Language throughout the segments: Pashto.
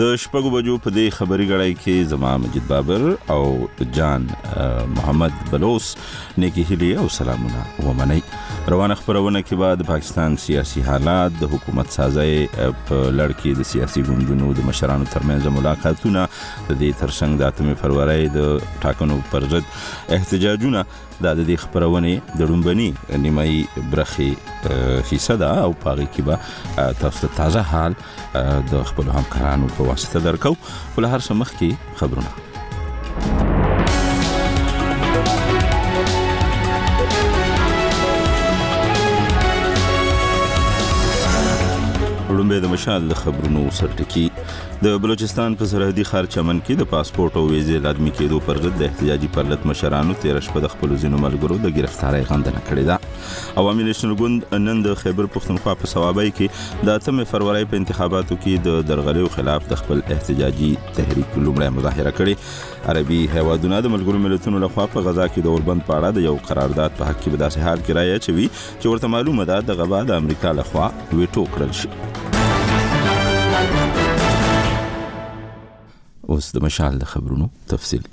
د شپږو بجو په دې خبري غړای کې زما مجید بابر او جان محمد بلوس نیکی هلی او سلامونه ومنئ روانه خبرونه کې بعد پاکستان سیاسي حالات د حکومت سازي په لړ کې د سیاسي ګوندونو د مشرانو ترمنځ ملاقاتونه د دې ترڅنګ د 8 فروری د ټاکنو پر ضد احتجاجونه د دې خبرونه د لومبني نیمایي برخي حصہ ده او پاره کې به تاسو تازه حال د خپل همکارانو په واسطه درکو خو له هر څه مخکې خبرونه لومړی د مشال د خبرونو سرټکی د بلوچستان په سرحدي ښار چمن کې د پاسپورت او ویزې لازمي کېدو پر ضد د احتجاجي پرلت مشرانو 13 شپه د خپل ځینو ملګرو د گرفتارۍ غندنه کړې ده عوامي نېشنل ګوند نن د خیبر پښتونخوا په صوابۍ کې د اتمې فرورۍ په انتخاباتو کې د درغلیو خلاف د خپل احتجاجي تحریک لومړی مظاهره کړې عربي هیوادونه د ملګرو ملتونو لخوا په غزا کې د اوربند په اړه د یو قرارداد په حق کې به داسې حال کې رایه اچوي چې ورته معلومه ده د غبا د امریکا لخوا ویټو کړل شي اوس د مشال د خبرونو تفصیل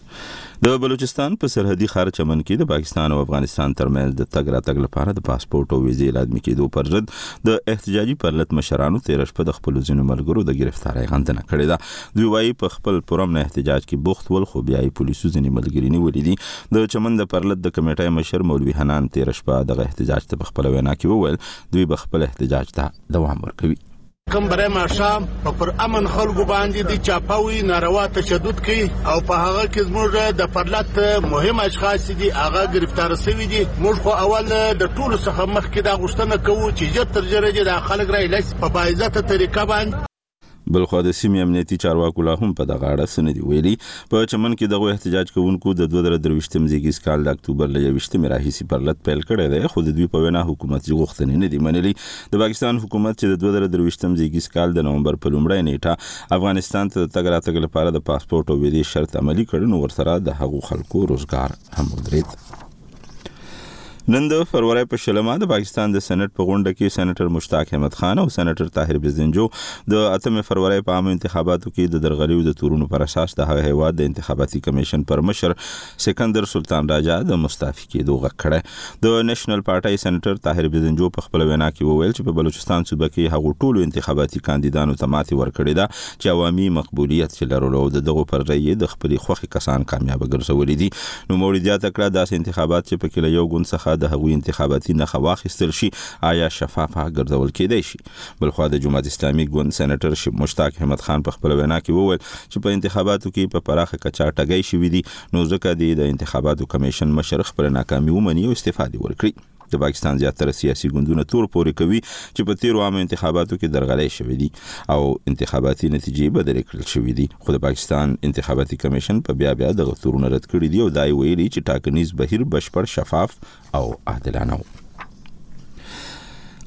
د بلوچستان په سرحدي ښار چمن کې د پاکستان او افغانستان ترمنځ د تګ راتګ لپاره د پاسپورت او ویزې لازمي کېدو پر ضد د احتجاجي پرلت مشرانو تیر شپه د خپل ځینو ملګرو د گرفتارۍ غندنه کړې ده دوی وایي په خپل پرمن احتجاج کې بوخت ول خو بیا یې پولیسو ځینې ملګري نیولي دي د چمن د پرلت د کمیټې مشر مولوي حنان تیر شپه دغه احتجاج ته په خپل وینا کې وویل دوی به خپل احتجاج ته دوام ورکوي کوم بری ماښام په پر امن خلکو باندې د چاپوي ناروا تشدد کوي او په هغه کې زموږ د پرلت مهم اشخاص دي هغه گرفتار شوی دي موږ خو اول د ټولو څخه مخکې دا غوښتنه کوو چې ژر تر ژره دې دا خلک را ایله په باعزته طریقه باندې بلخوا د سیمې امنیتي چارواکو لا هم په دغه اړه څه نه دي ویلي په چمن کې دغو احتجاج کوونکو د 2023 زیږیز کال د اکتوبر له 21 راهیسې پرلت پیل کړی دی خو د دوی په وینا حکومت یې غوښتنې نه دي منلي د پاکستان حکومت چې د 2023م زیږیز کال د نومبر په لومړۍ نیټه افغانستان ته د تګ راتګ لپاره د پاسپورت او ویزې شرط عملی کړ نو ورسره د هغو خلکو روزګار هم ودرید نن د فروری په شلمه د پاکستان د سېنات په غونډه کې سېناتر مشتاق احمد خان او سېناتر طاهر بزنجو د اتمه فروری په عامو انتخاباتو کې د درغلیو د تورونو پر اساس د هغه هیواد د انتخاباتي کمیشن پر مشر سکندر سلطان راجا د مستعفي کېدو غږ کړی د نېشنل پارټۍ سېنېټر طاهر بزنجو په خپله وینا کې وویل چې په بلوچستان صوبه کې هغو ټولو انتخاباتي کاندیدانو ته ماتې ورکړې ده چې عوامي مقبولیت یې لرلو او د دغو پر ځای یې د خپلې خوښې کسان کامیابه ګرځولي دي نوموړي زیاته کړه داسې انتخابات چې پکې له یو ګوند څخه د هغوی انتخاباتي نښه واخیستل شي آیا شفافه ګرځول کېدای شي بلخوا د جماعت اسلامي ګوند سېنېټر شیب مشتاق احمد خان په خپله وینا کې وویل چې په انتخاباتو کې په پراخه کچه ټګۍ شوي دي نو ځکه دې د انتخاباتو کمېشن مشر خپله ناکامي ومني او استعفا دې ورکړي د پاکستان زیاتره سیاسي ګوندونه تور پورې کوي چې په تیرو عامه انتخاباتو کې درغلۍ شوې دي او انتخاباتي نتیجې بدلې کړل شوې دي خو د پاکستان انتخاباتي کمیشن په بیا بیا دغه تورونه رد کړي دي او دا یې ویلي چې ټاکنیز بهیر بشپړ شفاف او عادلانه و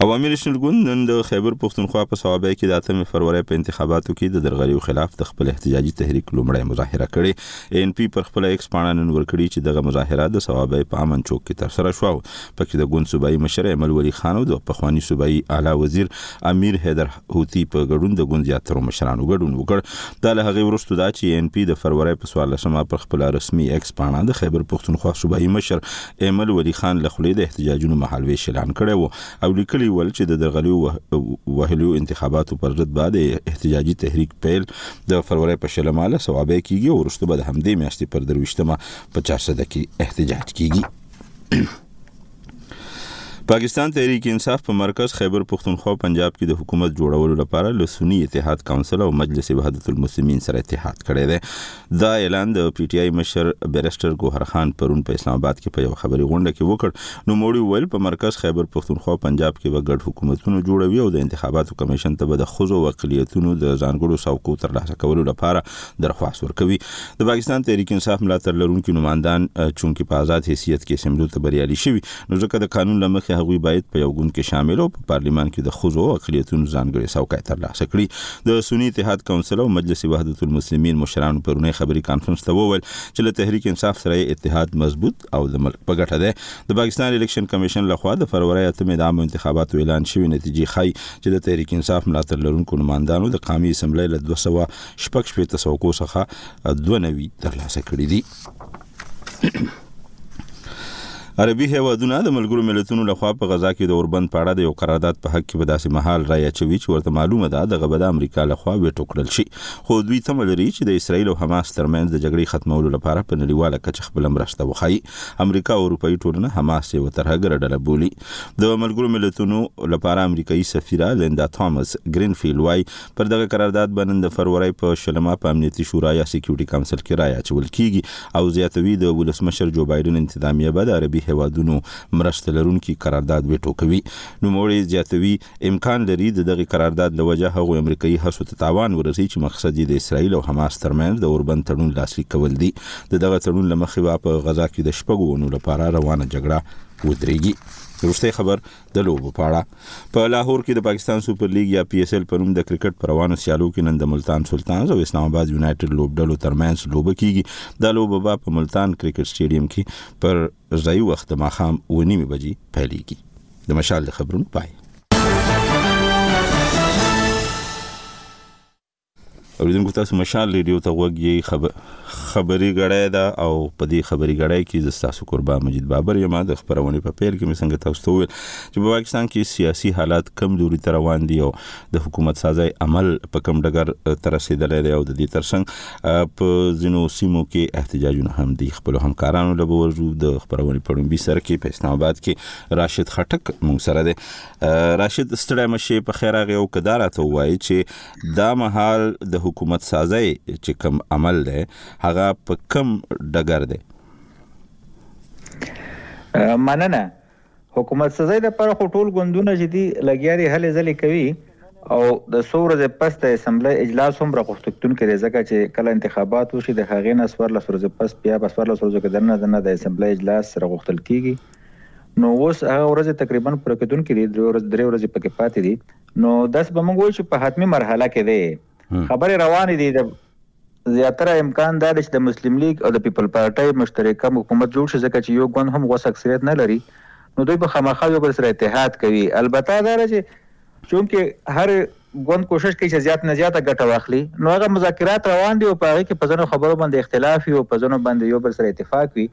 عوامي نېشنل ګوند نن د خیبر پښتونخوا په صوابۍ کې د اتمې فروری په انتخاباتو کې د درغلیو خلاف د خپل احتجاجي تحریک لومړی مظاهره کړې ان پی پر خپل ایکس پاڼه نن ورکړي چې دغه مظاهره د صوابۍ په امن چوک کې ترسره شوه او پکې د ګوند صوبایي مشر ایمل ولی خان او د پخواني صوبایي اعلی وزیر امیر حیدر هوتي په ګډون د ګوند زیاترو مشرانو ګډون وکړ. دا له هغې وروسته ده چې اې ان پي د فرورۍ په څوارلسمه پر خپله رسمي اېکس پاڼه د خیبر پښتونخوا صوبايي مشر ایمل ولي خان له خولې د احتجاجونو مهالوېش اعلان کړی و او لیکلي یې ول چې د درغلیو وهلیو انتخاباتو پر ضد به د احتجاجي تحریک پیل د فرورۍ په شلمه له صوابۍ کېږي او وروسته به د همدې میاشتې پر درویشتمه په چارسده کې احتجاج کېږي. پاکستان تحریک انصاف په مرکز خیبر پښتونخوا او پنجاب کې د حکومت جوړولو لپاره له سنی اتحاد کونسل او مجلس وحدت المسلمین سره اتحاد کړی دی دا اعلان د پی ټی آی مشر بیرسټر ګوهر خان پرون په اسلام آباد کې په یو خبري غونډه کې وکړ نو موړي ویل په مرکز خیبر پښتونخوا او پنجاب کې به ګډ حکومتونه جوړوي او د انتخاباتو کمیشن ته به د خزو او اقلیتونو د ځانګړو څوکو ترلاسه کولو لپاره درخواست ورکوي د پاکستان تحریک انصاف ملاتړ لرونکي نوماندان چونکی په آزاد حیثیت کې سملو ته بریالي شوي نو ځکه د قانون لمخې هغوی باید په یو ګوند کې شامل او په پارلیمان کې د خزو او اقلیتونو ځانګړي څوکۍ ترلاسه کړي د سنی اتحاد کونسل او مجلس وحدت المسلمین مشرانو پرونی خبري کانفرنس ته وویل چې له تحریک انصاف سره اتحاد مضبوط او د ملک په ګټه ده د پاکستان الیکشن کمیشن لخوا د فروری اتمې د عامو انتخاباتو اعلان شوی نتیجې ښایي چې د تحریک انصاف ملاتړ لرونکو نوماندانو د قامي اسمبلی له 200 شپږ شپېته څوکو څخه دوه نوي ترلاسه کړي دي عربي هیوادونه د ملګرو ملتونو لخوا په غزا کې د اوربند په اړه د یو قرارداد په حق کې به داسې مهال رای اچوي چې ورته معلومه ده دغه به د امریکا لخوا ویټو کړل شي خو دوی تمه لري چې د اسرایل او حماس ترمنځ د جګړې ختمولو لپاره په نړیواله کچه خپل مرسته وخایي امریکا او اروپאי ټولنه حماس یو ترهګره ډله بولي د ملګرو ملتونو لپاره امریکایي سفیره لیندا توماس ګرینفیل وای پر دغه قرارداد به نن د فرورۍ په شلمه په امنیتي شورا یا سیکیورټي کونسل کې رایه اچول کیږي او زیاتوي د ولسمشر جو بایډن انتظامیه به د عربي هیوادونو مرسته لرونکي قرارداد ویټو کوي نوموړی زیاتوي امکان لري د دغه قرارداد له وجه هغو امریکایي هڅو ته تاوان ورسي چې مقصد یې د اسرائیل او حماس ترمنځ د اوربند تړون لاسلیک کول دي د دغه تړون له مخې به په غزا کې د شپږو اونو لپاره روانه جګړه ودرېږي وروستی خبر د لوبو په اړه په لاهور کې د پاکستان سپر لیګ یا پی ایس ایل په نوم د کرکټ پر روانو سیالو کې نن د ملتان سلطانز او اسلام آباد یونایټډ لوبډلو ترمنځ لوبه کیږي دا لوبه به په ملتان کرکټ سټیډیم کې پر ځای وخت ماخام و نیمه بجې پیلېږي د مشال خبرونو پای اوریدونکو تاسو مشال ریډیو ته غوږ یې خب... خبري غړی ده او په دې خبري غړی کې زه تاسو قربا مجید بابر یم د خبرونې په پیل کې مې څنګه تاسو ته ویل چې په پاکستان کې سیاسي حالات کم لوري ته روان دي او د حکومت سازي عمل په کم ډګر تر رسیدلې دی او د دې ترڅنګ په ځینو سیمو کې احتجاجونه هم دي خپل همکارانو له ورجو د خبرونې په لومبي سر کې په اسلام آباد کې راشد خټک مونږ سره دی راشد ستړی مشه په خیر راغی او کدارته وایي چې دا مهال د حکومت سازۍ چې کم عمل دی هغه په کم ډګر دی مننه حکومت سازۍ د پر خو ټول ګوندونه چې دي لګیا دي هلې ځلې کوي او د څو ورځې پس د اسمبلۍ اجلاس هم راغوښتکتون کې دی ځکه چې کله انتخابات وشي د هغې نه څوارلس ورځې پس بیا په څوارلس ورځو کې دننه دننه د اسمبلۍ اجلاس راغوښتل کېږي نو اوس هغه ورځې تقریبا پوره کېدونکې دي درې ورځې پکې پاتې دي نو داسې به موږ وایو چې په حتمي مرحله کې دی. خبرې روانې دي، د زیاتره امکان دا دی چې د مسلم لیګ او د پیپل پارټۍ مشترکه حکومت جوړ شي، ځکه چې یو ګوند هم غوڅ اکثریت نه لري، نو دوی به خامخا یو بل سره اتحاد کوي. البته دا ده چې چونکې هر ګوند کوشش کوي چې زیات نه زیاته ګټه واخلي، نو هغه مذاکرات روان دي او په هغې کې په ځینو خبرو باندې اختلاف وي او په ځینو باندې یو بل سره اتفاق وي.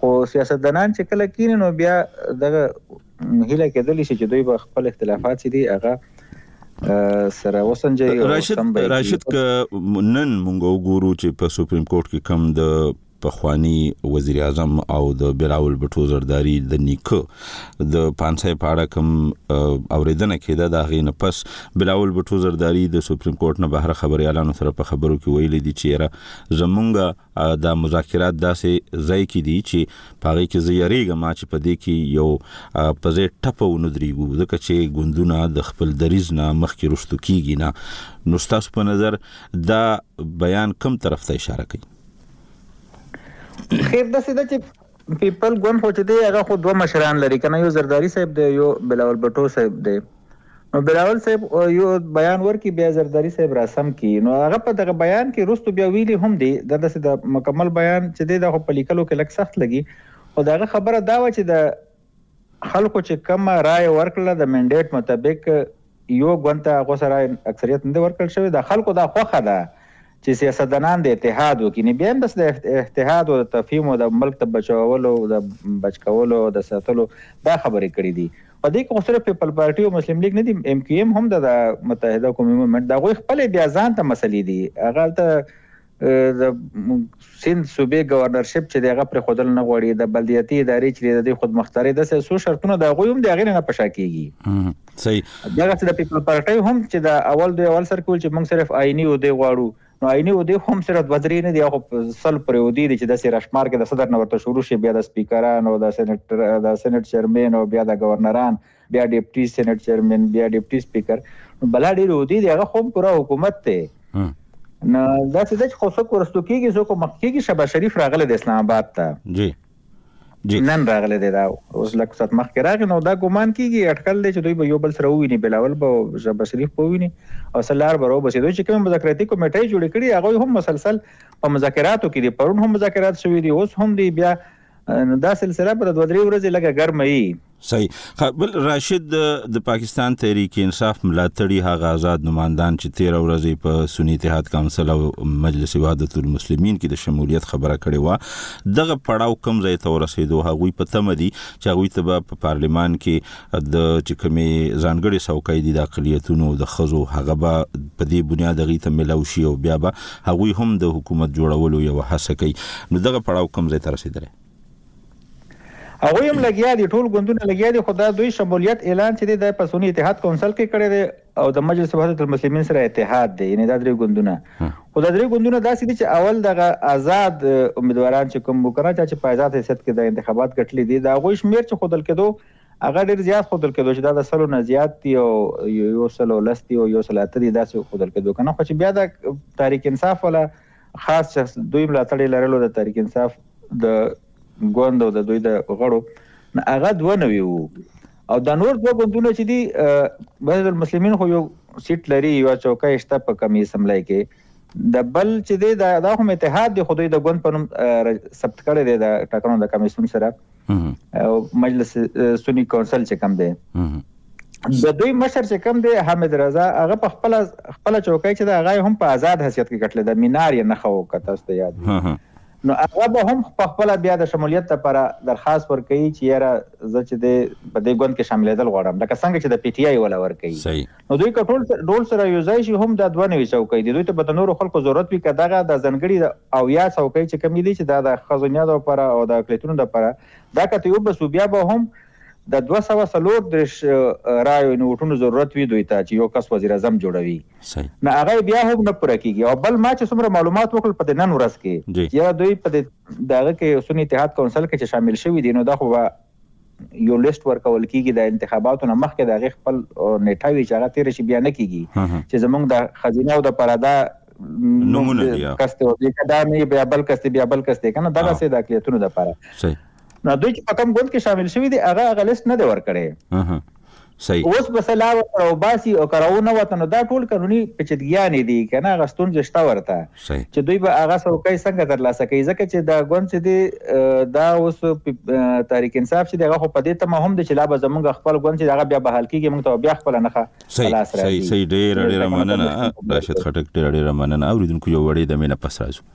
خو سیاستدانان چې کله کینې نو بیا دغه هیله کېدلی شي چې دوی به خپل اختلافات چې دي هغه سره وسنجي راشد راشد ک نن مونږ وګورو چې په سپریم کورټ کې کم د پخوانی وزیر اعظم او د بلاول بټو زرداری د نیکه د پانسای په اړه کوم اوریدنه کېده دا غي نه پس بلاول بټو زرداری د سپریم کورټ نه بهر خبري اعلان سره په خبرو کې ویلي دي چې را زمونږه دا مذاکرات داسې ځای کې دي چې په هغه کې زه یریږم چې په دې کې یو په ځای ټپه و ندرېږو ځکه چې ګوندونه د خپل دریز نه مخکې رښتو کیږي نه نو تاسو په نظر دا بیان کم طرف ته اشاره کوي خیر د سیده چې پیپل ګوند خو چې دی هغه خو دوه مشران لري کنه یو زرداری صاحب دی یو بلاول بټو صاحب دی نو بلاول صاحب یو بیان ورکی بیا زرداری صاحب راسم کی نو هغه په دغه بیان کې رستو بیا ویلی هم دی دا داسې د مکمل بیان چې دی دا خو په لیکلو کې لک سخت لګي خو دغه خبره دا و چې د خلکو چې کومه رایه ورکړله د منډیټ مطابق یو ګوند ته هغو سره اکثریت نه دی ورکړل شوی د خلکو دا خوښه ده چې سیاستدانان د اتحاد وکړي نو بیا هم بس د اتحاد او د تفهیم او د ملک د بچولو د بچ کولو د ساتلو دا خبرې کړې دي په دې کې خو صرف پیپل پارټي او مسلم لیګ نه دي ایم کیو ایم هم د متحده قومي موومنټ د هغوی خپلې بیا ځان ته مسلې دي هغه هلته د سند صوبې ګورنرشپ چې دی هغه پرېښودل نه غواړي د بلدیاتي ادارې چې د دې خودمختارۍ داسې څو شرطونه د هغوی هم د هغې نه په شا کېږي صحیح دغسې د پیپل پارټۍ هم چې د اول دوی اول سر کې ویل چې موږ صرف آیني عهدې غواړو نو آیني عهدې هم صرف دوه درې نه دي هغه سل پرې عهدې دي چې داسې راشمار کې د صدر نه ورته شروع شي بیا د سپیکران او د سینټ د سینټ چیرمین او بیا د ګورنران بیا ډیپټي سینټ چیرمن بیا ډیپټي سپیکر نو بلا ډیر ودی دی هغه خو پورا حکومت ته نه دا څه چې خو څوک ورستو کیږي څوک مخ کیږي شبا شریف راغله د اسلام آباد ته جی جی نن راغله دی دا اوس لکه ست مخ کې راغی نو دا ګومان کیږي اټکل دی چې دوی به یو بل سره وویني بلاول به شبا شریف په ویني او سلار برو بس دوی چې کوم مذاکراتي کمیټه جوړ کړي هغه هم مسلسل په مذاکراتو کې دي پرون هم مذاکرات شوې دي اوس هم دی بیا نو دا سلسله پر دوه درې ورځې لګه ګرمه یي صحیح خبل راشد د پاکستان تحریک انصاف ملاتړي هغه آزاد نمائندان چې 13 ورځې په سنی اتحاد کونسل او مجلس وحدت المسلمین کې د شمولیت خبره کړې و دغه پړاو کم ځای ته ورسېدو هغه په تمه دي چې هغه ته په پارلیمان کې د چې کومې ځانګړې څوکۍ دي د اقلیتونو د خزو هغه به په دې بنیاد غي ته ملاو شي او بیا به هغوی هم د حکومت جوړولو یو هڅه کوي نو دغه پړاو کم ځای ته رسیدلی هغه هم لګیا دي ټول ګوندونه لګیا دي خو دا دوی شمولیت اعلان چې دی د پسونی اتحاد کونسل کې کړی دی او د مجلس وحدت المسلمین سره اتحاد دی یعنی دا درې ګوندونه خو دا درې ګوندونه داسې دي چې اول دغه آزاد امیدواران چې کوم وکړه چې په آزاد حیثیت کې د انتخابات ګټلې دي دا غوښ میر چې خودل کېدو هغه ډېر زیات ښودل کېدو چې دا د سلو نه زیات دي او یو سل او لس دي او یو سل اته دي داسې ښودل کېدو کنه خو چې بیا د تحریک انصاف ولا خاص شخص دوی ملاتړ یې لرلو د تحریک انصاف د ګوند او د دوی د غړو نه هغه دوه نوي وو او دا نور دوه ګوندونه چې دي بهر المسلمین خو یو سیټ لري یو چوکۍ شته په کمې اسمبلۍ کې د بل چې دی دا دا هم اتحاد دی خو دوی د ګوند په نوم ثبت کړی دی د ټاکنو د کمیسیون سره مجلس سنی کونسل چې کم دی د دوی مشر چې کم دی حامد رضا هغه په خپل خپل چوکۍ چې دا هغه هم په آزاد حیثیت کې کټل د مینار یې نه خو کته ست یاد نو هغه به هم په خپل بیا د شمولیت لپاره درخواست ورکړي چې یاره زه چې د په دې ګوند کې شاملېدل غواړم لکه څنګه چې د پی ټی آی ولا ورکړي صحیح نو دوی که ټول ډول سره یو ځای شي هم دا دوه نوي څوکۍ دي دوی ته به د نورو خلکو ضرورت وي که دغه دا ځانګړي او یا څوکۍ چې کومې دي چې دا د ښځنیادو لپاره او د اقلیتونو لپاره دا که ترې وبسو بیا به هم د دوه سوه څلور دېرش رایو یعنې ووټونو ضرورت وي دوی ته چې یو کس وزیراعظم جوړوي نه هغه یې بیا هم نه پوره کېږي او بل ما چې څومره معلومات وکړل په دې نن ورځ کې چې یاره دوی په دې د هغه کې سني اتحاد کونسل کې چې شامل شوي دي نو دا خو به یو لیست ورکول کیږي د انتخاباتو نه مخکې د هغې خپل نیټه وي چې هغه تیره شي بیا نه کیږي چې زمونږ د خزینه او د پرادا نمونه دی کس ته وځي که دا نه بیا بل کس ته بیا بل کس ته کنه دغه سه د اقلیتونو لپاره صحیح نو دوی چې په کوم ګوند کې شامل شوي دي هغه هغه لیست نه دی ورکړی سي. اوس به څه لار ورته راوباسي او که راونه وته نو دا ټول قانوني پيچيدګيانې دي که نه هغه ستونزې شته ورته سي. چې دوی به هغه څوکۍ څنګه ترلاسه کوي ځکه چې دا ګوند چې دی دا اوس تحريک انصاف چې دی هغه خو په دې تمه هم دی چې لا به زمونږ خپل ګوند چې دی هغه بيا بحال کيږي مونږ ته به بيا خپله نښه په لاس راځي. سي سي ډيره ډيره مننه راشد خټک ډيره ډيره مننه اوريدونکو يو وړې دمې نه پس راځو.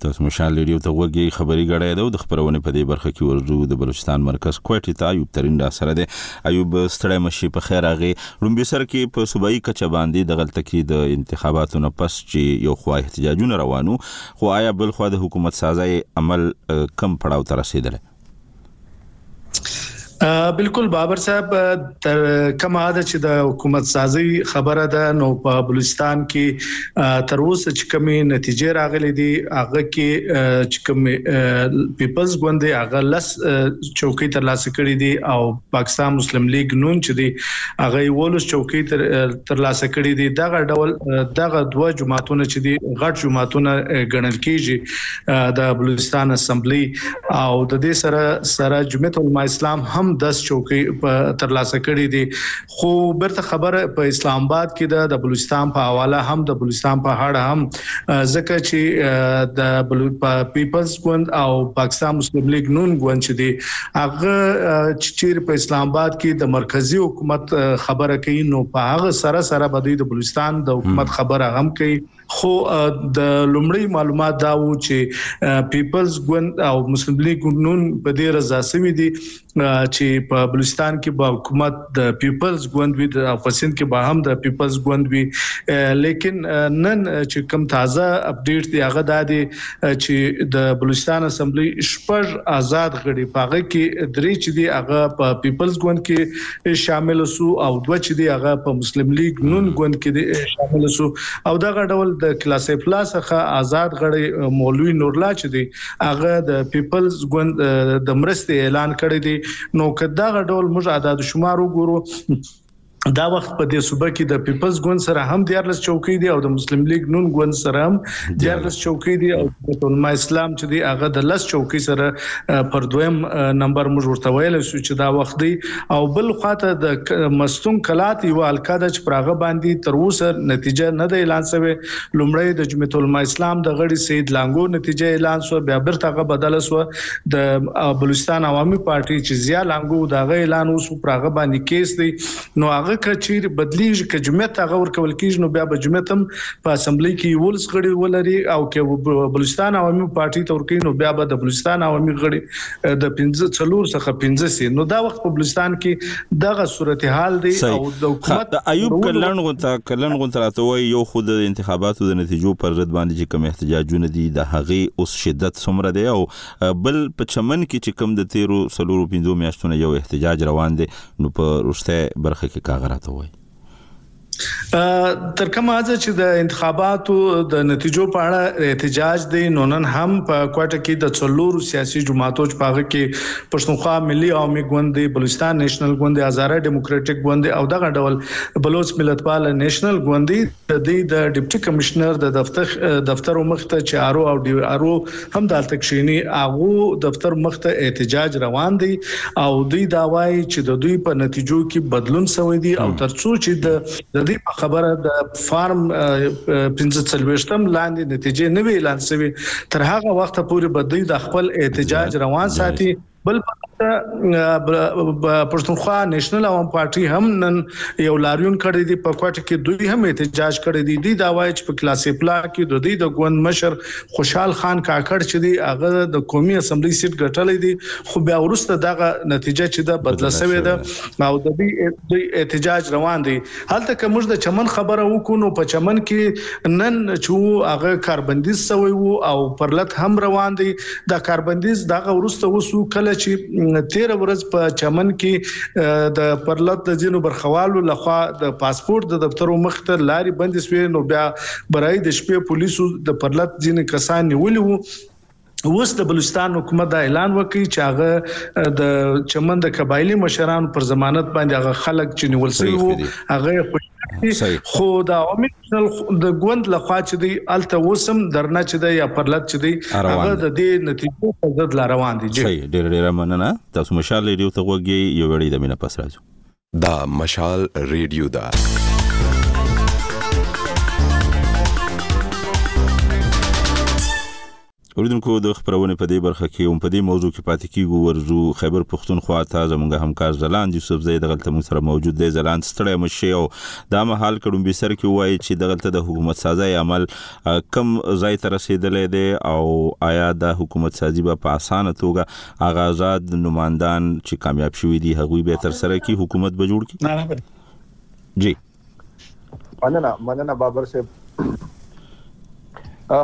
تاسو مشال ریډیو ته غوږی خبری ګړی ده د خبرونه په دې برخه کې ورځو د بلوچستان مرکز کوټې ته ایوب ترین را سره ده ایوب ستړی مشي په خیر اغه لومبي سر کې په صوبایي کچه باندې د غلطه کې د انتخاباتو نه پس چې یو خو احتجاجونه روانو خو آیا بل خو د حکومت سازي عمل کم پړاو تر رسیدلی بالکل بابر صاحب تر کومه ده چې د حکومت سازي خبره ده نو په بلوچستان کې تر اوسه چې کومه نتیجه راغلي دي هغه کې چې کوم پیپلز ګوند هغه لس چوکۍ تر لاسه کړې دي او پاکستان مسلم لیگ نون چې دي هغه ولس چوکۍ تر تر لاسه کړې دي دغه ډول دغه دوه جماعتونه چې دي غټ جماعتونه ګڼل کیږي د بلوچستان اسمبلی او د دې سره سره جمعیت علماء اسلام هم 10 چوکۍ تر لاسه کړې دي خو برته خبر په اسلام آباد کې د بلوچستان په حواله هم د بلوچستان په هړ هم ځکه چې د پیپلز ګوند او پاکستان مسلم لیگ نون ګوند چې دی هغه چې په اسلام آباد کې د مرکزی حکومت خبره کوي نو په هغه سره سره بدوی د بلوچستان د حکومت خبره هم کوي خو د لومړی معلومات دا وو چې پیپلز ګوند او مسلم لیګ نون په دې رضا سوي دي چې په بلوچستان کې به حکومت د پیپلز ګوند وي د افغانستان کې به هم د پیپلز ګوند وي لیکن نن چې کم تازه اپډیټ دی هغه دا دی چې د بلوچستان اسمبلی شپږ آزاد غړي پاغه کې درې چې دی هغه په پیپلز ګوند کې شامل سو او دوه چې دی هغه په مسلم لیګ نون ګوند کې دی شامل سو او دغه ډول د کلاسیف لا څخه آزاد غړی مولوی نورلا چې دی هغه د پیپلز ګوند د مرستې اعلان کړی دی نو که دغه ډول موږ اعداد شمار وګورو دا وخت په دې صوبه کې د پیپلز ګوند سره هم 14 چوکۍ دي او د مسلم لیګ نون ګوند سره هم دیارلس چوکۍ دي او علماء اسلام چې دی هغه د لس چوکۍ سره پر دویم نمبر موږ ورته ویل شو چې دا وخت دی او بل خواته د مستون کلات یو الکا د چپراغه باندې تر اوسه نتیجه نه دی اعلان شوی لومړی د جمعیت علماء اسلام د غړي سید لانګو نتیجه اعلان شو بیا برته غو بدل شو د بلوچستان عوامي پارټي چې زیا لانګو دا غي اعلان اوس پراغه باندې کیس دی نو هغه که چیرې بدلیږي که جمعیت ته هغه ورکول کیږي نو بیا به جمعیت هم په اسمبلۍ کې یولس غړي ولري او که بلوچستان عوامي پارټي ته ورکړي نو بیا به د بلوچستان عوامي غړي د 15 څلور څخه 15 سي نو دا وخت په بلوچستان کې دغه صورتحال دی او د حکومت د ایوب کلن غونته کلن غونته راته وایي یو خود د انتخاباتو د نتیجو پر ضد باندې چې کوم احتجاجونه دي د هغه اوس شدت څومره دی او بل په چمن کې چې کوم د تیرو څلورو پنځو میاشتونو یو احتجاج روان دی نو په روسته برخه کې کاغه راته وای تر کومه ځه چې د انتخاباتو د نتیجو په اړه احتجاج دی نو نن هم په کوټه کې د څلور سیاسي جماعتو چې پاغه کې پښتونخوا ملي او مي ګوند بلوچستان نېشنل ګوند هزاره دیموکراتیک ګوند او دغه ډول بلوچ ملتپال نېشنل ګوند د دوی د ډپټي کمشنر د دفتر دفتر مخ ته چې ارو او ډي ارو هم دالته کښیني هغو دفتر مخ ته احتجاج روان دی او دوی دا وایي چې د دوی په نتیجو کې بدلون سوی دی او ترڅو چې د د دوی په خبره د فارم پنځه څلوېښتم لاندې نتیجې نه وي اعلان سوي تر هغه وخته پورې به دوی د خپل احتجاج روان ساتي. بل پښتونخوا نېشنل عوام پارټي هم نن یو لاریون کړی دی په کوټه کې دوی هم احتجاج کړی دی دوی دا وایي چې په کلاسي پلا کې د دوی د ګوند مشر خوشحال خان کاکړ چې دی هغه د قومي اسمبلی سیټ ګټلی دی خو بیا ورسته دغه نتیجه چې ده بدله شوې ده او د دوی احتجاج روان دی هلته که موږ د چمن خبره وکړو نو په چمن کې نن چې وو هغه کاربندیز سوی وو او پرلت هم روان دی دا کاربندیز دغه وروسته وسو کله چې تیر ورځ په چمن کې د پرلت د ځینو برخوالو لخوا د پاسپورت د دفترو مخ ته لارې بندې سوې نو بیا برای د شپې پولیسو د پرلت ځینې کسان نیولي وو اوس د بلوچستان حکومت دا اعلان وکړي چې هغه د چمن د قبایلی مشرانو پر ضمانت باندې هغه خلک چې نیول شوی وو هغه خوشاله خو دا اومیشنل د ګوند لخوا چې دی الته وسم درنه چې دی یا پرلت چې دی هغه د دې نتیجو په ضد روان دي صحیح ډېر ډېر مننه تاسو مشال ریډیو ته وګورئ یو وړي د مینه پس راځو دا مشال ریډیو ده. اوریدونکو د خبرونه په دې برخه کې هم په دې موضوع کې پاتې کیږو ورزو خیبر پښتونخوا ته زمونږ همکار زلاند یوسف زید دغلت مون سره موجود دی زلاند ستړی مشي او دا مهال کډم به سر کې وایي چې دغلت د حکومت سازي عمل کم ځای ته رسیدلې دی او آیا د حکومت سازي په اسانه توګه هغه آزاد نوماندان چې کامیاب شوي دي هغوی به تر سره کی حکومت به جوړ کی نه نه جی مننه مننه بابر صاحب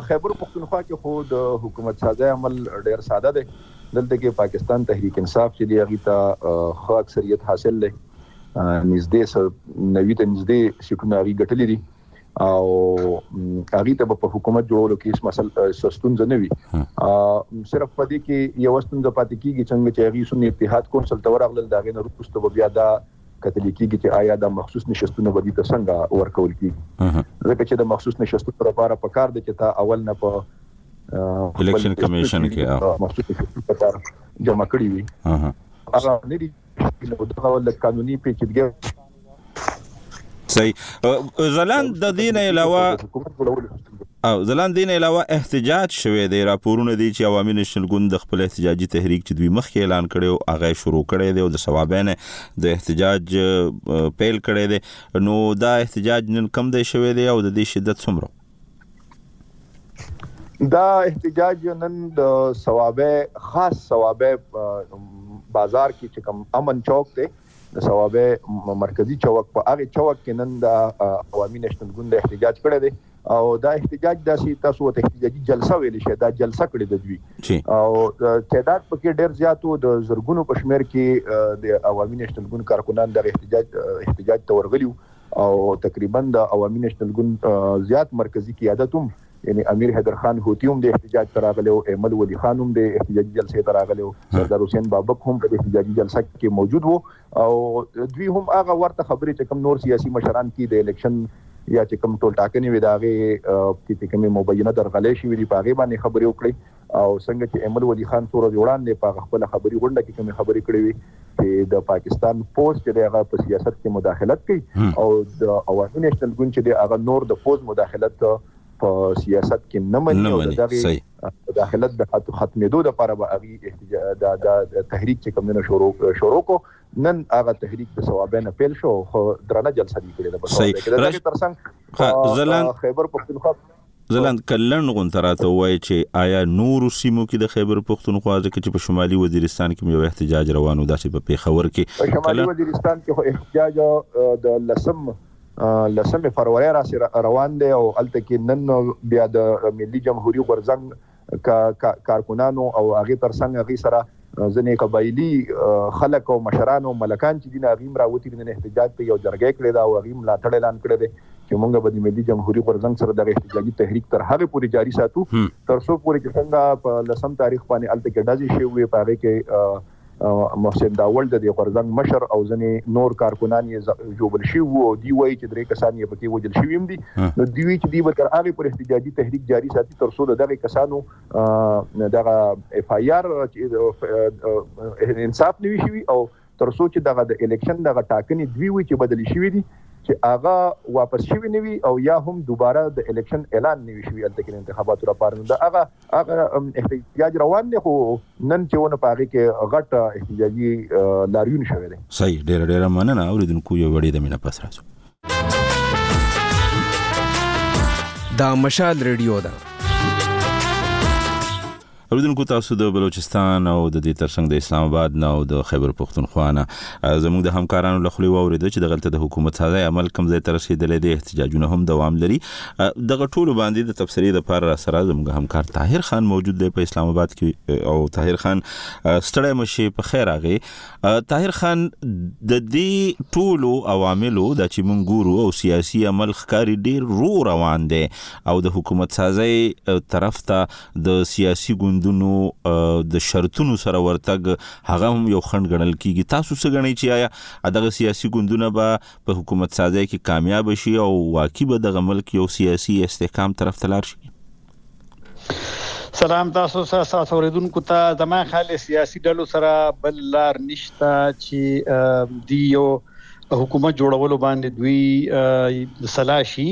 خیبر پښتونخوا کې خو د حکومت سازي عمل ډیر ساده دی دلته کې پاکستان تحریک انصاف چې دی هغه ته خو اکثریت حاصل لې نږدې 90 ته نږدې سیټونه هغه ګټلې دي او هغه ته په حکومت جوړولو کې هیڅ مسله سستون نه وي صرف په دې کې یو ستون د پاتې کیږي څنګه چې هغه سن اتحاد کونسل ته ورغلل دا غنه روپستو بیا دا کتل کیږي چې آیا دا مخصوص نشستونه به دې ته څنګه ورکول کیږي ځکه چې د مخصوص نشستونو لپاره په کار د چې تا اول نه په الیکشن کمیشن کې مخصوص نشستونه جمع کړی وي هغه نه نو دغه د قانوني پیچیدګۍ صحیح ځلاند د دې نه علاوه حکومت جوړول او ځلان دین علاوه احتجاج شوه دی راپورونه دي چې عوامي نېشنل ګوند د خپل احتجاجي تحریک چې دوی مخکې اعلان کړي او هغه شروع کړي دی او د ثوابین د احتجاج پیل کړي دی نو دا احتجاج نن کم دی شوه دی او د دې شدت څومره دا احتجاج نن د ثوابه خاص ثوابه بازار کې چې کوم امن چوک دی د ثوابه مرکزی چوک په هغه چوک کې نن د عوامي نېشنل ګوند احتجاج کړی دی او دا احتجاج داسې تاسو ته احتجاجي جلسه ویل شي دا جلسه کړې د دوی او تعداد پکې ډېر زیاتو د زرګونو پښمیر کې د عوامي نېشنل ګوند کارکنان د احتجاج احتجاج ته ورغلي او تقریبا د عوامي نېشنل ګوند زیات مرکزي قیادت هم یعنې امیر حیدر خان هوتي هم دې احتجاج ته راغلی و، ایمل ولي خان هم دې احتجاجي جلسې ته راغلی و، سردار حسین بابک هم په دې احتجاجي جلسه کې موجود و او دوی هم هغه ورته خبرې چې کوم نور سیاسي مشران کوي د الیکشن یا چې کوم ټولټاکنې وې د هغې کې چې کومې مبینه درغلۍ شوې دي په هغې باندې خبرې وکړې. او څنګه چې ایمل ولي خان څو ورځې وړاندې په هغه خپله خبري غونډه کې کومې خبرې کړې وې چې د پاکستان پوځ چې دی هغه په سیاست کې مداخلت کوي او د عوامي نیشنل ګوند چې دی هغه نور د پوځ مداخلت په سیاست کې نه مني او دغه مداخلت د ختمېدو لپاره به هغه احتجاج د تحریک چې کومونه شروع شروع کو نن هغه تحریک په ثوابنه پیل شو خو درنه جلسه دی کړې ده په ثوابه کې د ترڅنګ خیبر پختونخوا ځلاند که لنډ غونته راته ووایې چې آیا نورو سیمو کې د خیبر پښتونخوا ځکه چې په شمالي وزیرستان کې یو احتجاج روان و داسې په پېښور کې په شمالي وزیرستان کې خو احتجاج د لسم لسمې فروری راسې روان دی او هلته کې نن بیا د ملي جمهوري غورځنګ کارکنانو او هغې تر څنګ هغوی سره ځینې قبایلي خلک او مشران او ملکان چې دي نه هغوی هم راوتي دي نن احتجاج ته یو جرګه کړې ده او هغوی ملاتړ اعلان کړی دی چې موږ به د ملي جمهوري غورځنګ سره دغه احتجاجي تحریک تر هغه پورې جاري ساتو تر څو پورې چې څنګه په لسم تاریخ باندې الته کې ډزې شوې وې په هغه کې محسن داوړ د دې غورځنګ مشر او ځینې نور کارکنان یې ژوبل شوي وو او دوی وایي چې درې کسان یې پکې وژل شوي هم دي نو دوی وایي چې دوی به تر هغې پورې احتجاجي تحریک جاري ساتي تر څو د دغه کسانو دغه اف آی آر انصاف نه وي شوي او تر څو چې دغه د الیکشن دغه ټاکنې دوی وایي چې بدلې شوي دي چې هغه واپس شوی نه وي او یا هم دوباره د الیکشن اعلان نه وي شوی الته کې انتخاباتو لپاره نو د هغه هغه احتجاج روان دی خو نن چې ونه په هغې کې غټ احتجاجي لاریون شوی دی. صحیح ډېره ډېره مننه اورېدونکو یو وړې د مینه پس راځو. دا مشال ریډیو ده. اوریدونکو تاسو د بلوچستان او د دې ترڅنګ د اسلام آباد نه او د خیبر پښتونخوا نه زموږ د همکارانو له خولې واوریدل چې د غلطه د حکومت ساده عمل کم ځای تر رسیدلې د احتجاجونه هم دوام لري دغه ټولو باندې د تبصرې د پر سره زموږ همکار طاهر خان موجود دی په اسلام آباد کې او طاهر خان ستړی مشي په خیر راغی طاهر خان د دې ټولو عواملو د چې مونږ ګورو او سیاسي عمل ښکاری ډیر رو روان دی او د حکومت سازي طرف ته د سیاسي ګوندونو د شرطونو سره ورتګ هغه هم یو خند غنل کیږي تاسو څه غنئ چې آیا دغه سیاسي ګوندونه به په حکومت سازۍ کې کامیاب شي او واقعي به دغه ملک یو سیاسي استحکام طرف ته لار شي سلام تاسو سره تاسو اوریدونکو ته زما خالي سیاسي ډلو سره بل لار نشته چې دی یو حکومت جوړولو باندې دوی سلاشي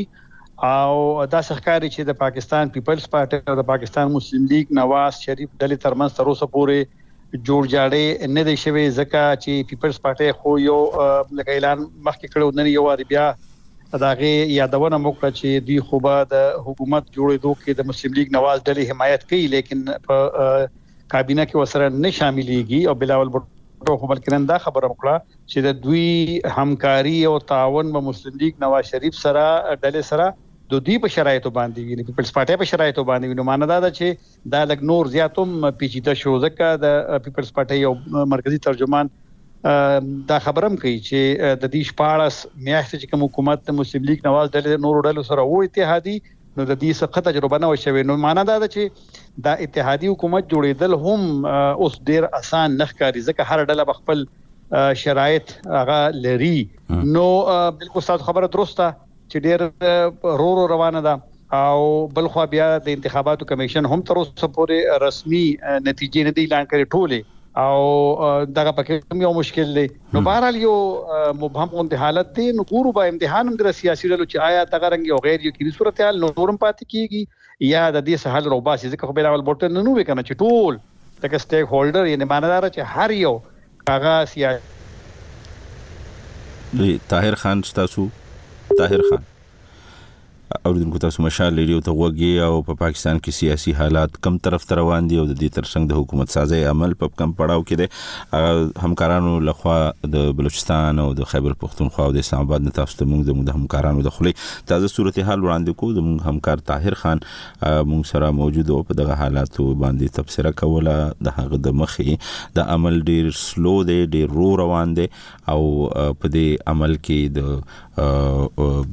او دا ښکاری چې د پاکستان پیپلز پارټي او د پاکستان مسلم لیگ نواز شریف ډلې ترمنځ تر اوسه پورې جوړ جاړی نه دی شوی ځکه چې پیپلز پارټي خو یو لکه اعلان مخکې کړو نن یو وار بیا داغه یادونه وکړه چې دوی خو به د حکومت جوړېدو کې د مسلم لیگ نواز ډلې حمایت کوي لیکن په کابینه کې وسره نه شاملېږي او بلاول بوټو ټو خو بلکې نن دا خبره وکړه چې د دوی همکاري او تعاون به مسلم لیګ نواز شریف سره ډلې سره د دوی په شرایطو باندې وي پیپلز پارټي په شرایطو باندې وي نو معنی دا ده چې دا لږ نور زیات هم پیچیده شو ځکه د پیپلز پارټۍ یو مرکزی ترجمان دا خبرم کوي چې د دې شپاړس میاشتې چې کوم حکومت د مسلم لیګ نواز ډلې نور ډلو سره وو اتحادي نو د دې څخه تجربه نه وشوي نو معنا دا ده چې دا اتحادي حکومت جوړېدل هم اوس ډیر اسان نه ښکاري ځکه هر ډله بخپل شرایط هغه لري نو بالکل تاسو خبره درسته چې ډیر رو رو روانه ده او بل خو بیا د انتخاباتو کمیشن هم تر اوسه پورې رسمي نتیجې نه دی اعلان کړې ټوله او دغه پکې هم یو مشکل دی نو بهرحال یو مبهم غونډه حالت دی نو ګورو به امتحان هم د سیاسي ډلو چې آیا دغه رنګ یو غیر یقیني صورتحال نورم پاتې کیږي یا د دې څخه حل راوباسي ځکه خو بلاول بوټن نه نوې کنه چې ټول لکه سټیک هولډر یعنی ماندار چې هر یو هغه سیاسي لوی طاهر خان تاسو طاهر خان اوریدونکو تاسو مشال ریډیو ته غوږی او په پا پاکستان کې سیاسي حالات کم طرف ته روان دي او د دې ترڅنګ د حکومت سازي عمل په کم پړاو کې دي همکارانو لخوا د بلوچستان او د خیبر پښتونخوا او د اسلام آباد نه تاسو ته موږ د همکارانو د خلی تازه صورتحال وړاندې کو د مونږ همکار طاهر خان مونږ سره موجود او په دغه حالاتو باندې تبصره کوله د هغه د مخې د عمل ډیر سلو دی ډیر رو روان دی او په دې عمل کې د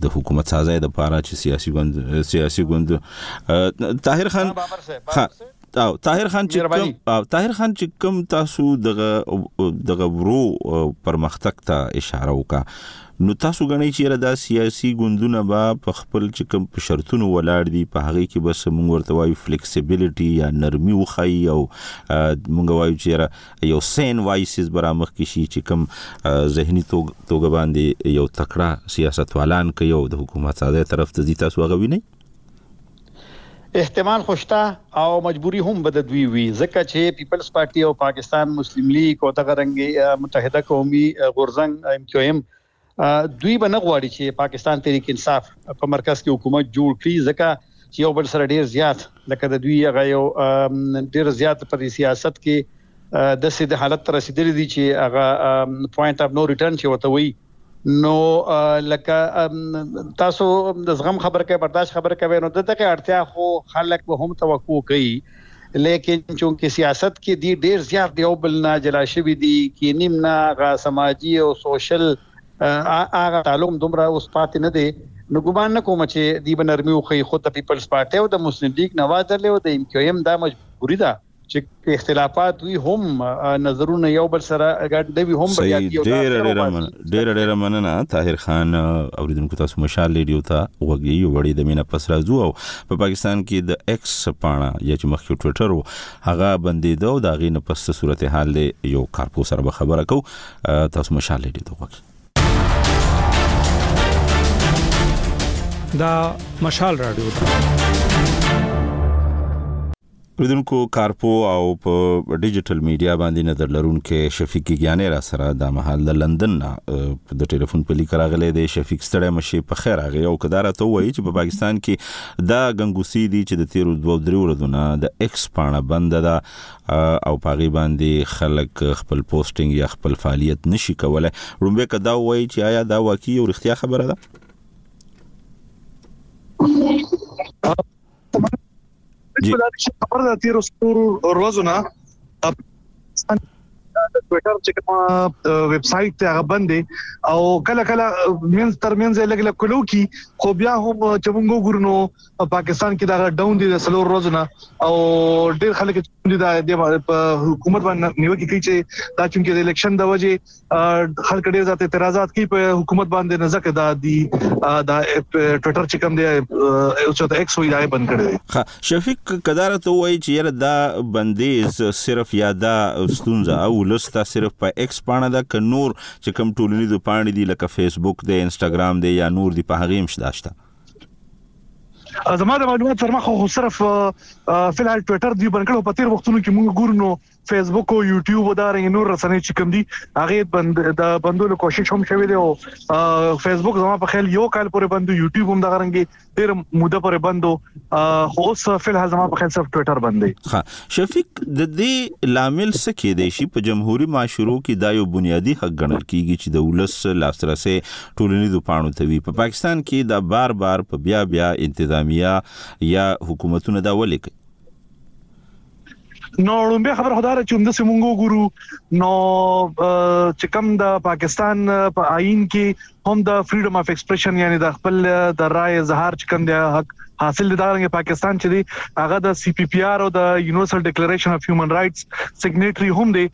د حکومت سازه د پاره چې سیاسي ګوند سیاسي ګوند طاهر خان او طاهر خان چې کوم او طاهر خان چې کوم تاسو دغه دغه ورو پرمختګ ته اشاره وکا نو تاسو غنئ چې را د سیاسي ګوندونه با په خپل چې کوم په شرطونو ولاړ دي په هغه کې بس موږ ورته وایو فلیکسیبিলিټي یا نرمي وخی او موږ وایو چې را یو سین وایسز برامخ کې شي چې کوم زهني توګه باندې یو تکړه سیاستوالان کوي او د حکومت ساده طرف ته دي تاسو غوي نه احتمال خو شته او مجبوري هم به د دوی وي ځکه چې پیپلز پارټي او پاکستان مسلم لیګ او دغه رنګ متحده قومي غورځنګ ایم کیو ایم دوی به نه غواړي چې پاکستان تحریک انصاف په مرکز کې حکومت جوړ کړي ځکه چې یو بل سره ډیر زیات لکه د دوی هغه یو ډیر زیات پر سیاست کې د سید حالت تر رسیدلې دي چې هغه پوینټ اف نو ریټرن چې وته وي نو لکه تاسو د زغم خبر کوي برداشت خبر کوي نو دغه اړتیا خو خلک به هم توقع کوي لیکن چونکه سیاست کې دی ډیر زیات دی او بل نه جلا شوی دی کې نیم نه غا سماجی او سوشل هغه تعلق دومره اوس پاتې نه دی نو ګومان نه کوم چې دی بنرمي خو خود د پیپلز پارټي او د مسلم لیګ نواز له او د ام کیو ایم دا مجبوری ده چې اختلافات وي هم نظرونه یو بل سره ګډ نه وي هم بیا یو ډیر ډیر من ډیر ډیر مننه طاهر خان اوریدونکو تاسو مشال ریډیو ته وګړي یو وړي د مینا پس راځو او په پاکستان کې د ایکس پاڼه یا چې مخکې ټوئیټر وو هغه بندیدو دا غي نه پس صورتحال یو کارپو سره به خبره کو تاسو مشال ریډیو ته وګړي دا مشال رادیو لیدونکو کارپو او په ډیجیټل میډیا باندې نظر لرونکي شفیق ګیانې را سره د مهال د لندن نه د ټلیفون په لیک راغلی دی شفیق ستړی مشي په خیر راغی او کدار ته وایي چې په پاکستان کې دا غنګوسی دي چې د تیرو دوه درې ورځو نه د ایکس پاڼه بند ده او پاغي باندې خلک خپل پوسټینګ یا خپل فعالیت نشي کولای رومبه کدا وایي چې آیا دا واقعي او رښتیا خبره ده بالکل دا چې خبر ده تیر ستور روزونه د ټوئیټر چې کوم ویب سټ ته هغه باندې او کله کله مینز تر مینز لګ لګ کلو کی خو بیا هم چې موږ ګورنو پاکستان کې دا ډاون دي د سلور روزنه او ډیر خلک چې دا د حکومت باندې نیوکه کوي چې دا چې د الیکشن د وجې خلک ډیر زیات اعتراضات کوي په حکومت باندې نه ځکه دا دی دا ټوئیټر چې کوم دی او چې ایکس وی دا بند کړی ها شفیق قدار ته وایي چې یره دا بندیز صرف یا دا ستونزه او لستا صرف په ایکس پاڼه دا ک نور چې کوم ټولنیز پاڼې دی لکه فیسبوک دی انستګرام دی یا نور دی په هغه مش داشته زما د معلومات سره مخ خو صرف فلحال ټوئیټر دی بنکړو په تیر وختونو کې موږ ګورنو فیسبوک او یوټیوب او دا رنګ نور رسنۍ چې کوم دي هغه بند د بندولو کوشش هم شوی دی او فیسبوک زما په خیال یو کال پورې بندو یوټیوب هم دا رنګ ډیر موده پورې بندو خو اوس فل حال زما په خیال صرف ټوئیټر بند دی ها شفیق د دې لامل څه کې دی شي په جمهوریت معاشرو کې دا یو بنیادی حق ګڼل کیږي چې د ولس لاسرسي ټولنیزو پاڼو ته وي په پاکستان کې دا بار بار په بیا بیا انتظامیه یا حکومتونه دا ولیکي نو لومبه خبر خدا را چوم د سیمونګو ګورو نو چې کوم د پاکستان په آئین کې هم د فریډم اف ایکسپریشن یعنی د خپل د رائے اظهار چې کوم د حق حاصل دي دا رنګ پاکستان چې دی هغه د سی پی پی آر او د یونیورسل ډیکلیریشن اف هیومن رائټس سیګنیټری هم دی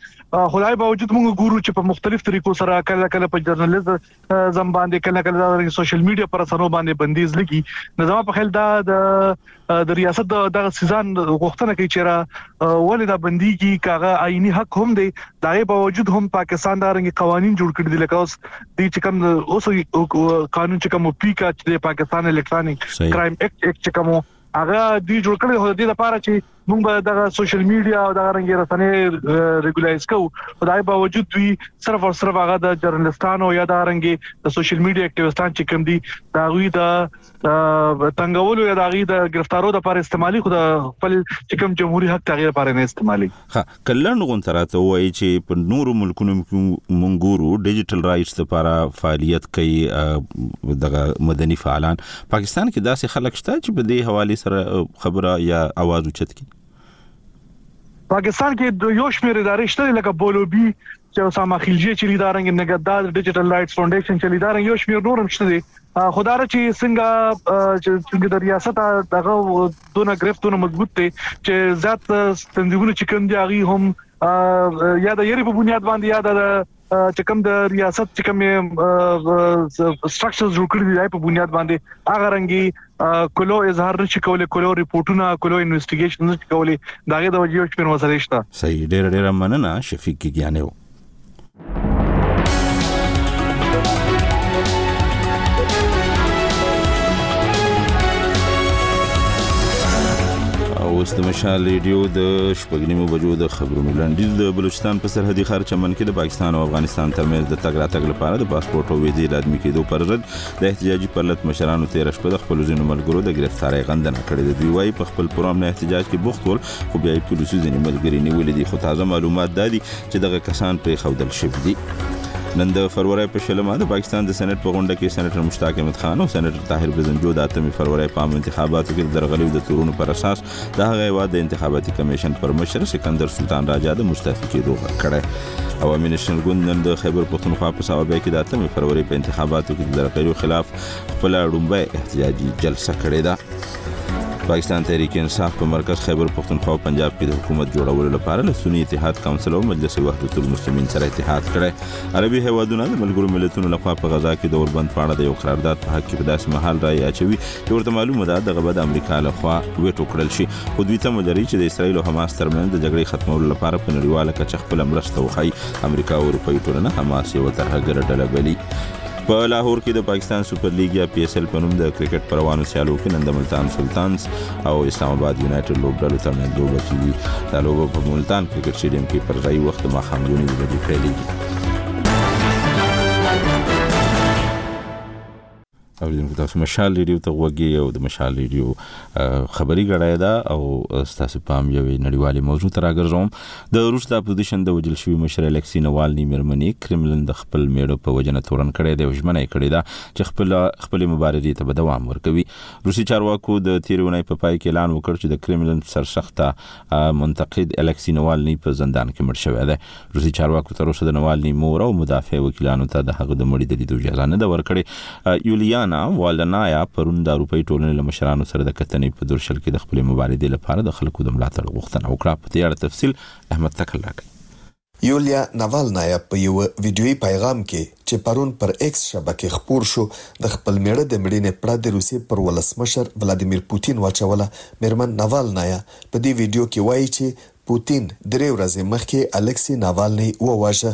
خدای باوجود موږ ګورو چې په مختلف طریقو سره کله کله په جرنالیزم زم باندې کله کله د سوشل میډیا پر سنو باندې بندیز لګي نو زما په خیال دا د د ریاست دغه سيزان غوښتنه کوي چې را ولې دا بنديږي کاغه آئینی حق هم دی دا په باوجود هم پاکستان دا رنګ قوانين جوړ کړی دي لکه اوس د چې کوم اوس قانون چې کوم پیکا چې پاکستان الکترونیک کرایم ایکټ چې کوم هغه دوی جوړ کړی هو د دې لپاره چې موږ به دغه سوشل میډیا او دغه رنګ رسنۍ ریګولایز کوو خدای باوجود دوی صرف او صرف هغه د جرنالستانو یا د رنګ د سوشل میډیا اکټیویستان چې کوم دي دا غوي د تنګولو یا د غوي د گرفتارو لپاره استعمالي خو د خپل چې کوم جمهوریت حق تغیر لپاره نه استعمالي که لنډ غونته راته ووایی چی په نورو ملکونو کی مونږ ګورو ډیجیټل رایټس لپاره فعالیت کوي دغه مدني فعالان پاکستان کې داسې خلک شته چې په دې حواله سره خبره یا आवाज اوچت کړي پاکستان کې د یو شمېر ادارې شته لکه بولوبي چې اسامه خلجی چې لیدارنګ نګداد ډیجیټل رائټس فاونډیشن چې لیدارنګ یو شمېر نور هم شته دي خدای چې څنګه چې د ریاست دغه دونه ګرفتونه مضبوط دي چې زیات تنظیمونه چې کوم دي هغه هم یا د یری په بنیاد باندې یا د چې کوم د ریاست چې کوم سټراکچرز جوړ کړی دی په بنیاد باندې هغه رنګي کلو اظهار نشي کولای کلو ریپورتونه کلو انویسټیګیشن نشي کولای دا غي د وجیو شپن وسره شته صحیح ډیر ډیر مننه شفیق کیانیو اوس د مشال ریډیو د شپږنیمو بجو د خبرونو لنډیز د بلوچستان په سرحدي ښار چمن کې د پاکستان او افغانستان ترمنځ د تګ راتګ لپاره د پاسپورت او ویزې لازمي کېدو پر ضد د احتجاجي پرلت مشرانو تیر شپه د خپل ځینو ملګرو د گرفتارۍ غندنه کړې ده دوی وايي په خپل پروم نه احتجاج کې بوخت ول خو بیا یې پولیسو ځینې ملګري نیولې دي خو تازه معلومات دا دي چې دغه کسان پرې خودل شوي دي نن د فروری په شلمه د پاکستان د سېنات په غونډه کې سېناتر مشتاق احمد خان او سېناتر طاهر بزنجو د اتمې فروری په عام انتخاباتو کې د درغلیو د تورونو پر اساس د هغه هیواد د انتخاباتي کمیشن پر مشر سکندر سلطان راجا د مستعفي کېدو غږ کړی او امین نېشنل ګوند نن د خیبر پښتونخوا په صوابۍ کې د اتمې فروری په انتخاباتو کې د درغلیو خلاف خپل اړومبه احتجاجي جلسه کړې ده پاکستان تحریک انصاف په مرکز خیبر پښتونخوا او پنجاب کې د حکومت جوړولو لپاره له سنی اتحاد کونسل او مجلس وحدت المسلمین سره اتحاد کړی عربي هیوادونه د ملګرو ملتونو لخوا په غزا کې د اوربند په اړه د یو قرارداد په حق کې په داسې مهال رائے اچوي چې ورته معلومه ده دغه به د امریکا لخوا ویټو کړل شي خو دوی تمه لري چې د اسرایل او حماس ترمنځ د جګړې ختمولو لپاره په نړیواله کچه خپل مرسته وښایي امریکا او اروپایي ټولنه حماس یو ترهګر ډله بلي په لاهور کې د پاکستان سپر لیګ یا پی ایس ایل په نوم د کرکټ پر روانو سیالو کې نن د ملتان سلطانز او اسلام آباد یونایټډ لوبډلو ترمنځ لوبه کیږي دا لوبه په ملتان کرکټ سټیډیم کې پر ځای وخت ماښام دوه نیمې بجې پیلېږي اوریدونکو تاسو مشال ریډیو ته وګورئ او د مشال ریډیو خبري غړای دا او تاسو پام یوې نړیوالې موضوع تر اګرځوم د روس د اپوزیشن د وژل شوي مشر الکسي نوالني مېرمنې کرملن د خپل مېړه په وژنه تورن کړی دی او ژمنه یې کړې ده چې خپله خپلې مبارزې ته به دوام ورکوي. روسي چارواکو د تېرې اونۍ په پای کې اعلان وکړ چې د کرملن سرسخته منتقد الکسي نوالني په زندان کې مړ شوی دی. روسي چارواکو تر اوسه د نوالني مور او مدافع وکیلانو ته د هغه د مړي د لیدو اجازه نه ده ورکړې. یولیانا والنایا پرون د اروپايي ټولنې له مشرانو سره د کتنې په درشل کې د خپلې مبارزې لپاره د خلکو د ملاتړ غوښتنه وکړه. په دې اړه تفصیل احمد تکل راکوي. یولیا ناوالنایا په یوه ویډیويي پیغام کې چې پرون پر ایکس شبکې خپور شو، د خپل مېړه د مړینې پړه د روسیې پر ولسمشر ولادیمیر پوتین واچوله. مېرمن ناوالنایا په دې ویډیو کې وايي چې پوتین درې ورځې مخکې الکسي ناوالني وواژه.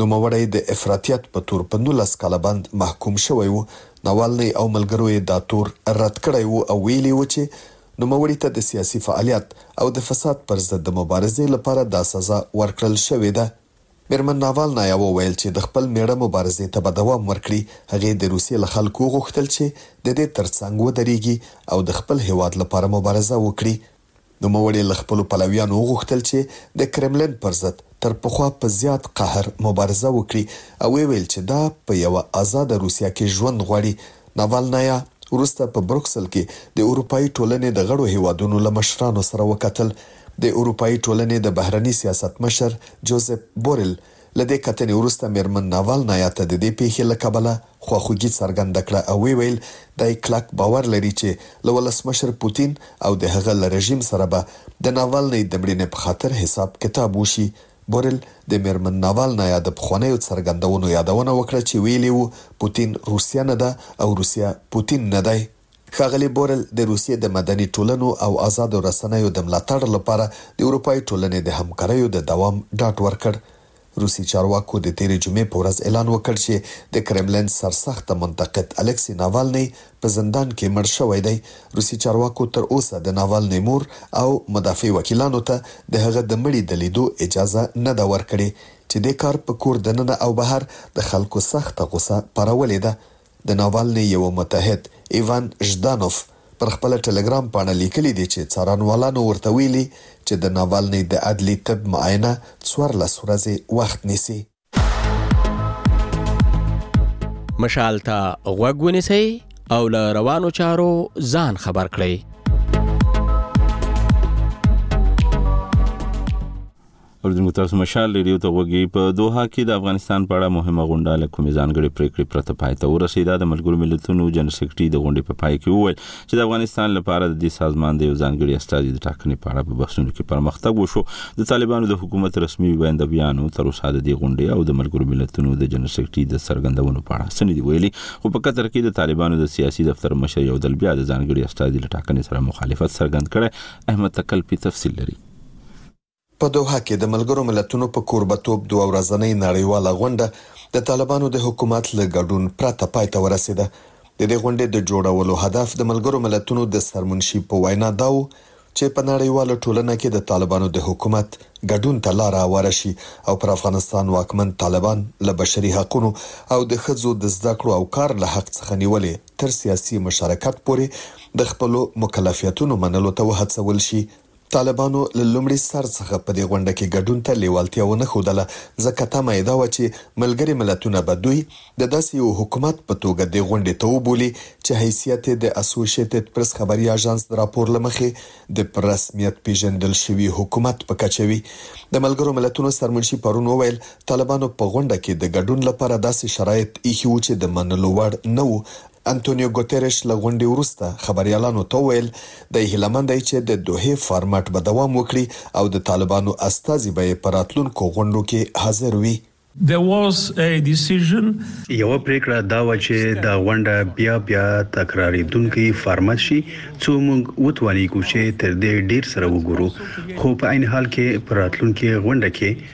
نوموړی د افراطیت په تور په نولس کاله بند محکوم شوی و، ناوالنی او ملګرو یې دا تور رد کړی و او ویلي یې و چې نوموړي ته د سیاسي فعالیت او د فساد پر ضد د مبارزې لپاره دا سزا ورکړل شوې ده. مېرمن ناوالنایا وویل چې د خپل مېړه مبارزې ته به دوام ورکړي، هغې د روسیې له خلکو وغوښتل چې د دې ترڅنګ ودرېږي او د خپل هېواد لپاره مبارزه وکړي. نوموړي له خپلو پلویانو وغوښتل چې د کرملین پر ضد تر پخوا په زیات قهر مبارزه وکړي او ویې ویل چې دا په یوه ازاده روسیه کې ژوند غواړي. ناوالنایا وروسته په بروکسل کې د اروپايي ټولنې د غړو هېوادونو له مشرانو سره وکتل. د اروپايي ټولنې د بهرني سیاست مشر جوزپ بورل، له دې کتنې وروسته مېرمن ناوالنایا ته د دې پېښې له کبله خواخوږي څرګنده کړه او ویې ویل، دی کلک باور لري چې له ولسمشر پوتین او د هغه له رژیم سره به د ناوالنۍ د مړینې په خاطر حساب کتاب وشي. بورېل د مېرمن ناوالنایا د پخوانیو څرګندونو یادونه وکړه چې ویلي وو، پوتین روسیه نه ده او روسیه پوتین نه دی. ښاغلي بورل د روسیې د مدني ټولنو او ازادو رسنیو د ملاتړ لپاره د اروپايي ټولنې د همکاریو د دوام ډاډ ورکړ. روسي چارواکو د تېرې جمعې په ورځ اعلان وکړ چې د کرملین سرسخت منتقد الکسي ناوالني په زندان کې مړ شوی دی. روسي چارواکو تر اوسه د ناوالني مور او مدافع وکیلانو ته د هغه د مړي د لیدو اجازه نه ده ورکړې چې دې کار په کور دننه او بهر د خلکو سخته غوسه پارولې ده. د ناوالني یوه متحد ایوان ژدانوف پر خپله ټلګرام پاڼه لیکلي دي چې څارنوالانو ورته ویلي چې د ناوالني د عدلي طب معاینه څوارلس ورځې وخت نیسي. مشال ته غوږ ونیسئ او له روانو چارو ځان خبر کړئ. اردن تاسو مشال ریډیو ته وګي په دوحه کې د افغانستان په اړه مهمه غونډه له کومې ځانګړې پریکړې پرته پای ته ورسیده د ملګرو ملتونو جنرال سیکرټري د غونډې په پای کې وویل چې د افغانستان لپاره د دې سازمان د یو ځانګړي استازي د ټاکنې په اړه په بحثونو کې پرمختګ وشو د طالبانو د حکومت رسمي ویندویانو تر اوسه د دې غونډې او د ملګرو ملتونو د جنرال سیکرټري د څرګندونو په اړه څه نه دی ویلي خو په قطر کې د طالبانو د سیاسي دفتر مشر یو دل بیا د ځانګړي استازي له ټاکنې سره مخالفت څرګند کړي احمد تکل په تفصیل لري په دوحه کې د ملګرو ملتونو په کوربه توب دوه ورځنۍ نړیواله غونډه د طالبانو د حکومت له ګډون پرته پای ته ورسېده. د دې غونډې د جوړولو هدف د ملګرو ملتونو د سرمنشي په وینا دا وو چې په نړیواله ټولنه کې د طالبانو د حکومت ګډون ته لاره اواره شي او پر افغانستان واکمن طالبان له بشري حقونو او د ښځو د زده کړو او کار له حق څخه نیولې تر سیاسي مشارکت پورې د خپلو مکلفیتونو منلو ته وهڅول شي. طالبانو له لومړي سر څخه په دې غونډه کې ګډون ته لېوالتیا ونه ښودله، ځکه تمه یې دا وه چې ملګري ملتونه به دوی د داسې یو حکومت په توګه دې غونډې ته وبولي چې حیثیت یې د اسوشیتد پرس خبري اژانس د راپور له مخې د په رسمیت پېژندل شوي حکومت په کچه وي. د ملګرو ملتونو سرمنشي پرون وویل، طالبانو په غونډه کې د ګډون لپاره داسې شرایط ایښي وو چې د منلو وړ نه وو انتونیو ګوترش له غونډې وروسته خبریالانو ته وویل، دی هیله من دی چې د دوحې فارمټ به دوام وکړي او د طالبانو استازي به یې په راتلونکو غونډو کې حاضر وي. There was a decision. یوه پرېکړه دا وه چې دا غونډه بیا بیا تکرارېدونکی فارمت شي څو موږ وتوانېږو چې تر دې ډېر سره وګورو خو په عین حال کې په راتلونکې غونډه کې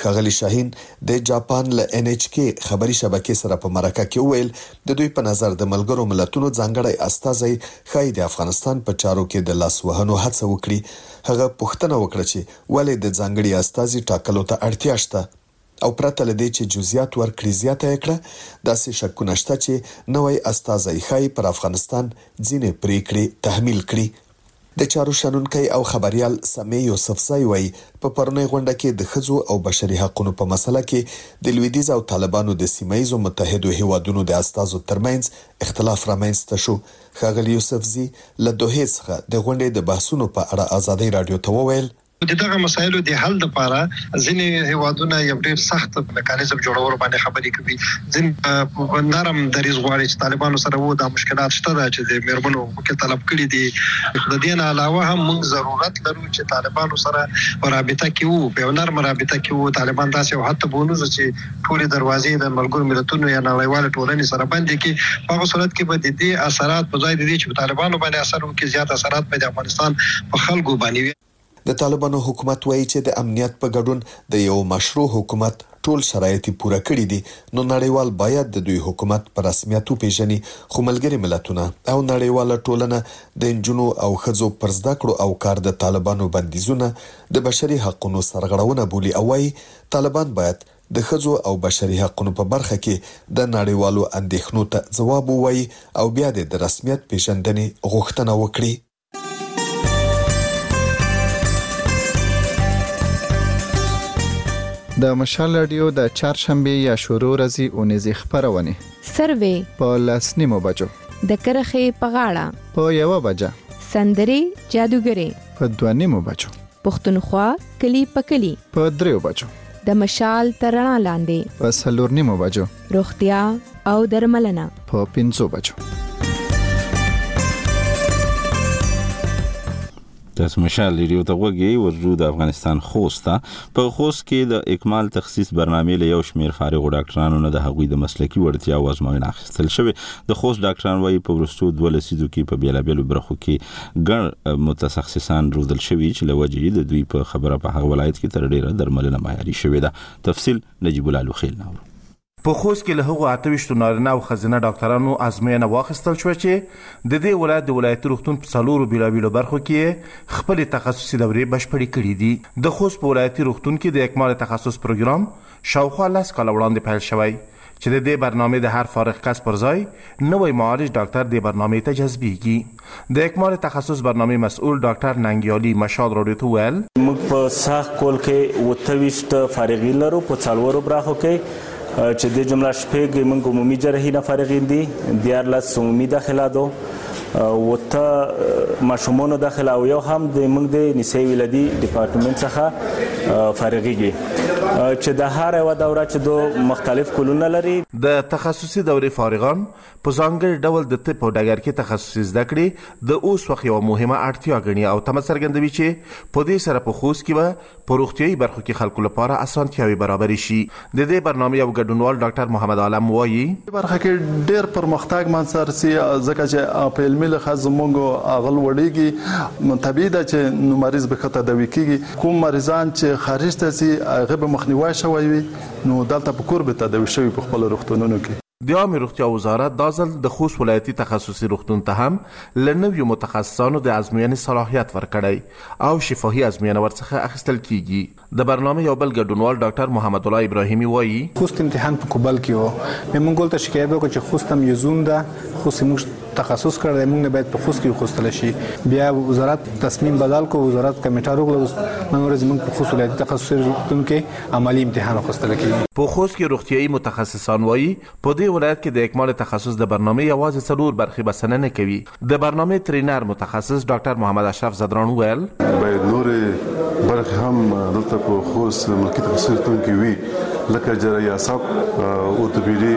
ښاغلي شاهین د جاپان له اېن اېچ کې خبري شبکې سره په مرکه کې وویل، د دوی په نظر د ملګرو ملتونو ځانګړی استازی ښايي د افغانستان په چارو کې د لاس وهنو هڅه وکړي. هغه پوښتنه وکړه چې ولې د ځانګړي استازي ټاکلو ته اړتیا شته؟ او پرته له دې چې جزیات ورکړي زیاته یې کړه، داسې شکونه شته چې نوی استازی ښايي پر افغانستان ځینې پرېکړې تحمیل کړي. د چارو شنونکی او خبریال سمیع یوسفزی وایي، په پرونۍ غونډه کې د ښځو او بشري حقونو په مسله کې د لویدیځ او طالبانو د سیمه ییزو متحدو هېوادونو د استازو ترمنځ اختلاف رامنځته شو. ښاغلي یوسفزي له دوحې څخه د غونډې د بحثونو په اړه ازادۍ راډیو ته وویل، د دغه مسایلو د حل لپاره ځینې هیوادونه یو ډیر سخت میکانیزم جوړولو باندې خبرې کوي ځین نرم دریز غواړي چې طالبانو سره وو دا مشکلات شته دا چې د میرمنو حقوق طلب کړي دي د دې نه علاوه هم موږ ضرورت لرو چې طالبانو سره په رابطه کې وو په نرم رابطه کې وو طالبان داسې او حتی بونوز چې ټولې دروازې د ملګرو ملتونو یا نړیوالې ټولنې سره بندې کړي، په هغه صورت کې به د دې اثرات په ځای د دې چې په طالبانو باندې اثر وکړي، زیات اثرات به د افغانستان په خلکو باندې وي. د طالبانو حکومت وایي چې د امنیت په ګډون د یو مشروع حکومت ټول شرایط یې پوره کړي دي، نو نړیوال باید د دوی حکومت په رسمیت وپېژني، خو ملګري ملتونه او نړیواله ټولنه د نجونو او ښځو پر زده کړو او کار د طالبانو بندیزونه د بشري حقونو سرغړونه بولي او وایي طالبان باید د ښځو او بشري حقونو په برخه کې د نړیوالو اندېښنو ته ځواب ووایي او بیا دې د رسمیت پېژندنې غوښتنه وکړي. د مشال راډیو د چهارشنبې یا شورو ورځي اونیزې خپرونې. سروې. په لس نیمو بجو. د کرښې په غاړه. په یوه بجه. سندرې جادوګرې. په دوه نیمو بچو پښتونخوا کلی په کلی په دریو بچو د مشال ترنا لاندې په سلور نیمو بچو روغتیا او درملنه په پنځو بچو داس مشال ریډیو ته وګي ورجو د افغانستان خوستا په خوست کې د اکمال تخصیص برنامه له یو شمیر فارغ ډاکټرانو نه د هغوی د مسلکی وړتیا او ازموینه اخیستل شوې د خوست ډاکټران وایي په وروستو دوه لسیزو کې په بیلابیلو برخو کې ګڼ متسخصصان روزل شوي چې له وجې د دوی په خبره په هغه ولایت کې تر ډیره درملنه معیاري شوې ده تفصیل نجیب الله لوخیل نه اورو په خوست کې له هغو اته ویشتو نارینه او ښځینه ډاکټرانو ازموینه واخیستل شوه چې د دې ولایت د ولایتي روغتون په څلورو بېلابېلو برخو کې یې خپلې تخصصي دورې بشپړې کړې دي د خوست په ولایتي روغتون کې د اکمال تخصص پروګرام شاوخوا لس کاله وړاندې پیل شوی چې د دې برنامې د هر فارغ کس پر ځای نوی معالج ډاکټر دې برنامې ته جذبیږي. د اکمال تخصص برنامې مسؤل ډاکټر ننګیالي مشال راډیو ته وویل. موږ په سږ کول کې اوته ویشت فارغین لرو په څلورو براخو کې چې دې جمله شپږ یې موږ عمومي جراحي نه فارغین دي، دیارلس عمومي داخله دو. و ته ماشومونو داخله او یو هم د موږ د نسائی ولادي ډپارټمنټ څخه فارغیږي چې د هر یوه دوره چې دو مختلف کلونه لري. د تخصصي دورې فارغان په ځانګړې ډول د طب په ډګر کې تخصصي زده کړې د اوس وخت یوه مهمه اړتیا ګڼي او تمه څرګندوي چې په دې سره په خوست کې به په روغتیايي برخو کې خلکو لپاره اسانتیاوې برابرې شي. د دې برنامې یو ګډونوال ډاکټر محمد عالم وايي. په دې برخه کې ډېر پرمختګ منځ ته رسي، ځکه چې په علمي لحاظ زموږ هغه لوړېږي، طبیعي ده چې نو مریض به ښه تداوي کېږي. کوم مریضان چې خارج ته ځي، هغه به مخنیوی شوی وي، نو دلته په کور به تداوي شوي په خپلو روغتونونو کې. د عامې روغتیا وزارت دا ځل د خوست ولایتي تخصصي روغتون ته هم له نویو متخصصانو د ازموینې صلاحیت ورکړی او شفاهي ازموینه ورڅخه اخیستل کېږي. د برنامې یو بل ګډونوال ډاکټر محمدالله ابراهیمي وايي. خوست امتحان په کوبل کې و، بیا موږ ولته شکایت وکړ چې خوست هم یو زون ده، خوست یې موږ تخصص کړی دی، موږ نه باید په خوست کې وخوستل شي، بیا وزارت تصمیم بدل کړ، وزارت کمېټه روغله، اوس نن ورځ موږ په خوست ولایتي تخصصي روغتون کې عملي امتحان اخیستل کېږي. په خوست کې روغتیايي متخصصان وايي، په دې ولایت کې د اکمال تخصص د برنامې یوازې څلور برخې بسنه نه کوي. د برنامې ترینر متخصص ډاکټر محمد اشرف ځدراڼ وویل. باید نورې برخې هم دلته په خوست ملکي تخصصي روغتون کې وي، لکه جراحي اعصاب، اورتوپیډي،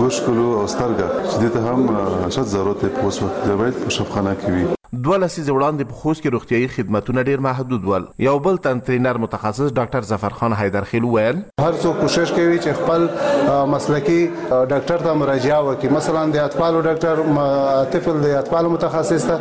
ګوش کولو او سترګه چې دې ته هم شت ضرورت دی، په اوس وخت کې باید په شفاخانه کې وي. دوه لسیزې وړاندې خوست کې روغتیايي خدمتونه ډېر محدود ول. یو بل تن ترینر متخصص ډاکټر ظفرخان حیدرخېل وویل. هر څوک کوشش کوي چې خپل مسلکي ډاکټر ته مراجعه وکړي، مثلاً د اطفالو ډاکټر، طفل د اطفالو متخصص ته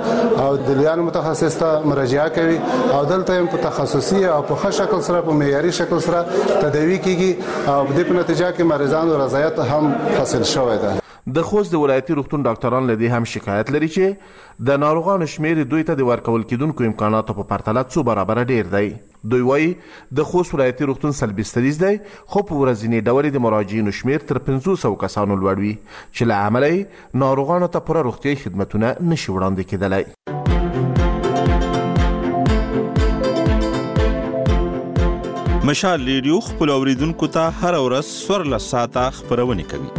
او د لویانو متخصص ته مراجعه کوي او دلته یې په تخصصي او په ښه شکل سره، په معیاري شکل سره تداوي کېږي او د دې په نتیجه کې مریضانو رضایت هم حاصل شوی دی. د خوست د ولایتي روغتون ډاکټران له دې هم شکایت لري چې د ناروغانو شمېر یې دوی ته د ورکول کېدونکو امکاناتو په پرتله څو برابره ډېر دی. دوی وايي، د خوست ولایتي روغتون سل بستریز دی، خو په ورځینې ډول یې د مراجعینو شمېر تر پنځو سوو کسانو لوړ وي، چې له امله یې ناروغانو ته پوره روغتیايي خدمتونه نه شي وړاندې کېدلی. مشال رېډیو خپلو اورېدونکو ته هره ورځ څورلس ساعته خپرونې کوي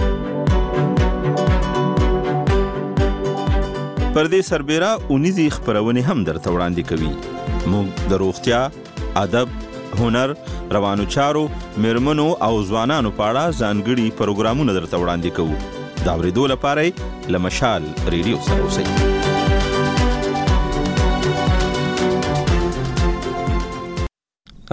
پر دې سربېره اونیزي خبرونه هم درته وړاندې کوي موږ د روغتیا ادب هنر روانو چارو مرمنو او ځوانانو په اړه ځانګړي پروګرامونه درته وړاندې کوو دا ورېدو لپاره لمشال ریډیو سره اوسئ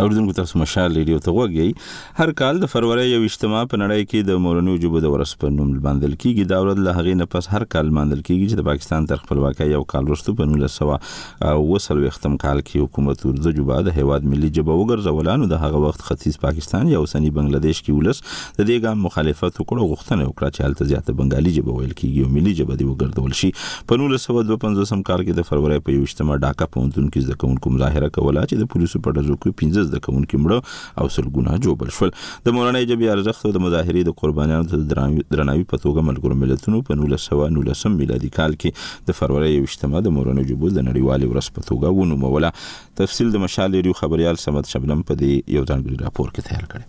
اوریدونکو تاسو مشال ریډیو ته غوږ یی هر کال د فروری یو اجتماع په نړۍ کې د مورنیو ژبو د ورځ په نوم لمانځل کیږي دا ورځ له هغې نه پس هر کال لمانځل کیږي چې د پاکستان تر خپلواکۍ یو کال وروسته په 1940 کال کې حکومت اردو ژبه د هیواد ملي ژبه وګرځوله نو د هغه وخت ختیځ پاکستان یا اوسنی بنگلادیش کې ولس د دې ګام مخالفت وکړ او غوښتنه یې وکړه چې هلته زیاته بنګالي ژبه ویل کېږي او ملي ژبه دې وګرځول شي. په نولس سوه دوه پنځوس هم کال کې د فرورۍ په یوویشتمه ډاکا پوهنتون کې زده کوونکو مظاهره کوله چې د پولیسو په ډزو کې پنځه زده کوونکي مړه او سلګونه ژوبل شول. د مورنۍ ژبې ارزښت او د مظاهرې د قربانیانو ته د درناوي په توګه ملګرو ملتونو په نولس سوه نولسم میلادي کال کې د فرورۍ یوویشتمه د مورنیو ژبو د نړیوالې ورځ په توګه ونوموله. تفصیل د مشال ریډیو خبریال صمد شبنم په دې یو ځانګړي راپور کې تیار کړی.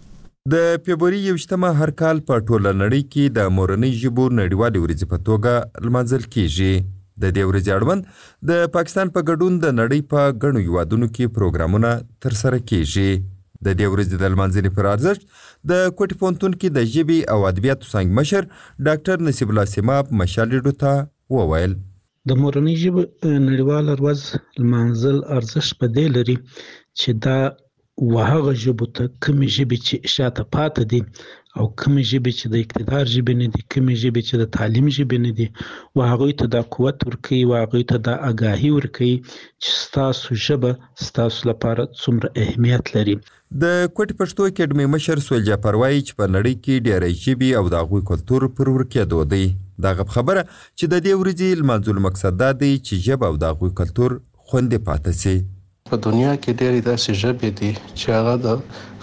د فبروري یوشتمه هر کال په ټوله نړۍ کې د مورنۍ ژبو نړیوالې ورځې په توګه لمانځل کیږي. د دې ورځې اړوند د پاکستان په ګډون د نړۍ په ګڼو هیوادونو کې پروګرامونه ترسره کیږي. د دې ورځې د لمانځنې پر ارزښت د کوټې پوهنتون کې د ژبې او ادبیاتو څنګ مشر ډاکټر نصیب الله سیماب مشال ریډو ته وویل د مورنۍ ژبې نړیواله ورځ لمانځل ارزښت په دې لري چې دا وهغه ژبو ته کومې ژبې چې شاته پاته دي او کومې ژبې چې د اقتدار ژبې نه دي کومې ژبې چې د تعلیم ژبې نه دي و هغوی ته دا قوت ورکوي و هغوی ته دا اګاهي ورکوي چې ستاسو ژبه ستاسو لپاره څومره اهمیت لري د کوټي پښتو اکېډمۍ مشر سویل جعفر وايي چې په نړۍ کې ډېری ژبې او د هغوی کلتور پر ورکېدو دی. د هغه په خبره چې د دې ورځې لمانځلو مقصد دا دی چې ژبه او د هغوی کلتور خوندي پاتې شي. په دنیا کې ډېرې داسې ژبې دي چې هغه د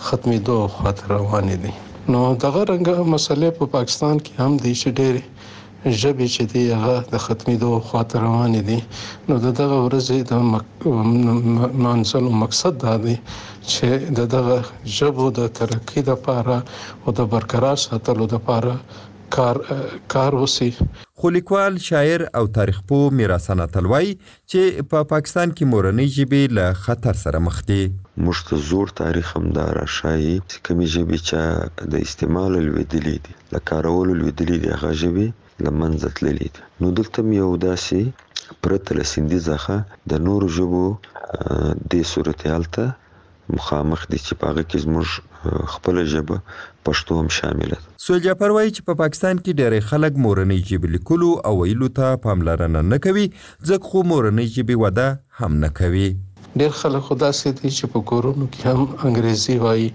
ختمېدو خواته روانې دي نو دغه رنګه مسئلې په پاکستان کې هم دي چې ډېرې ژبې چې دي هغه د ختمېدو خوا ته روانې دي، نو د دغه ورځې د لمانځلو مقصد دا دی چې د دغه ژبو د ترقي لپاره او د برقرار ساتلو لپاره کار کار وشي. خو لیکوال، شاعر او تاریخ پوه میرحسن اتل وايي چې په پاکستان کې مورنۍ ژبې له خطر سره مخ دي. موږ ته زوړ تاریخ هم دا راښايي چې کومې ژبې چا د استعماله لوېدلې دي، له کارولو لوېدلي دي هغه ژبې له منځه تللي دي نو دلته هم یو داسې پرته له سندي ځخه د نورو ژبو دې صورتحال ته مخامخ دي چې په هغه کې زموږ خپله ژبه پښتو هم شامله ده. سهیل جعفر وايي چې په پاکستان کې ډېری خلک مورنۍ ژبې لیکلو او ویلو ته پاملرنه نه کوي ځکه خو مورنۍ ژبې وده هم نه کوي. ډېر خلک خو داسې دي چې په کورونو کې هم انګرېزي وايي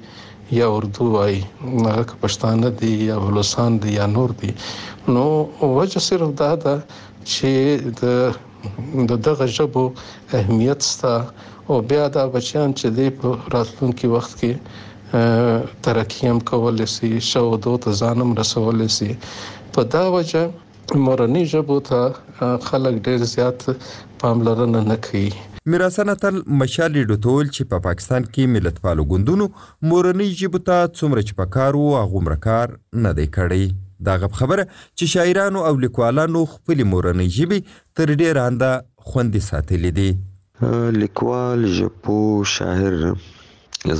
يا اردو وايي هغه که پښتانه دي يا بلوڅان دي يا نور دي نو وجه صرف دا ده چې د د دغه ژبو اهميت سته او بيا دا بچيان چې دی په راتلونکي وخت کې ترقي هم کولی شي ښه عهدو ته ځان هم رسولی شي په دا وجه مورنی ژبو ته خلک ډیر زیات پاملرنه نه کوي میرحسن اتل مشال لیډوتول چې په پاکستان کې ملتپالو ګوندونو مورنۍ ژبو ته څومره چې په کار وو هغومره کار نه دی کړی د هغه په خبره چې شاعرانو او لیکوالانو خپلې مورنۍ ژبې تر ډېره انده خوندي ساتلې دي لیکوال، ژبپوه، شاعر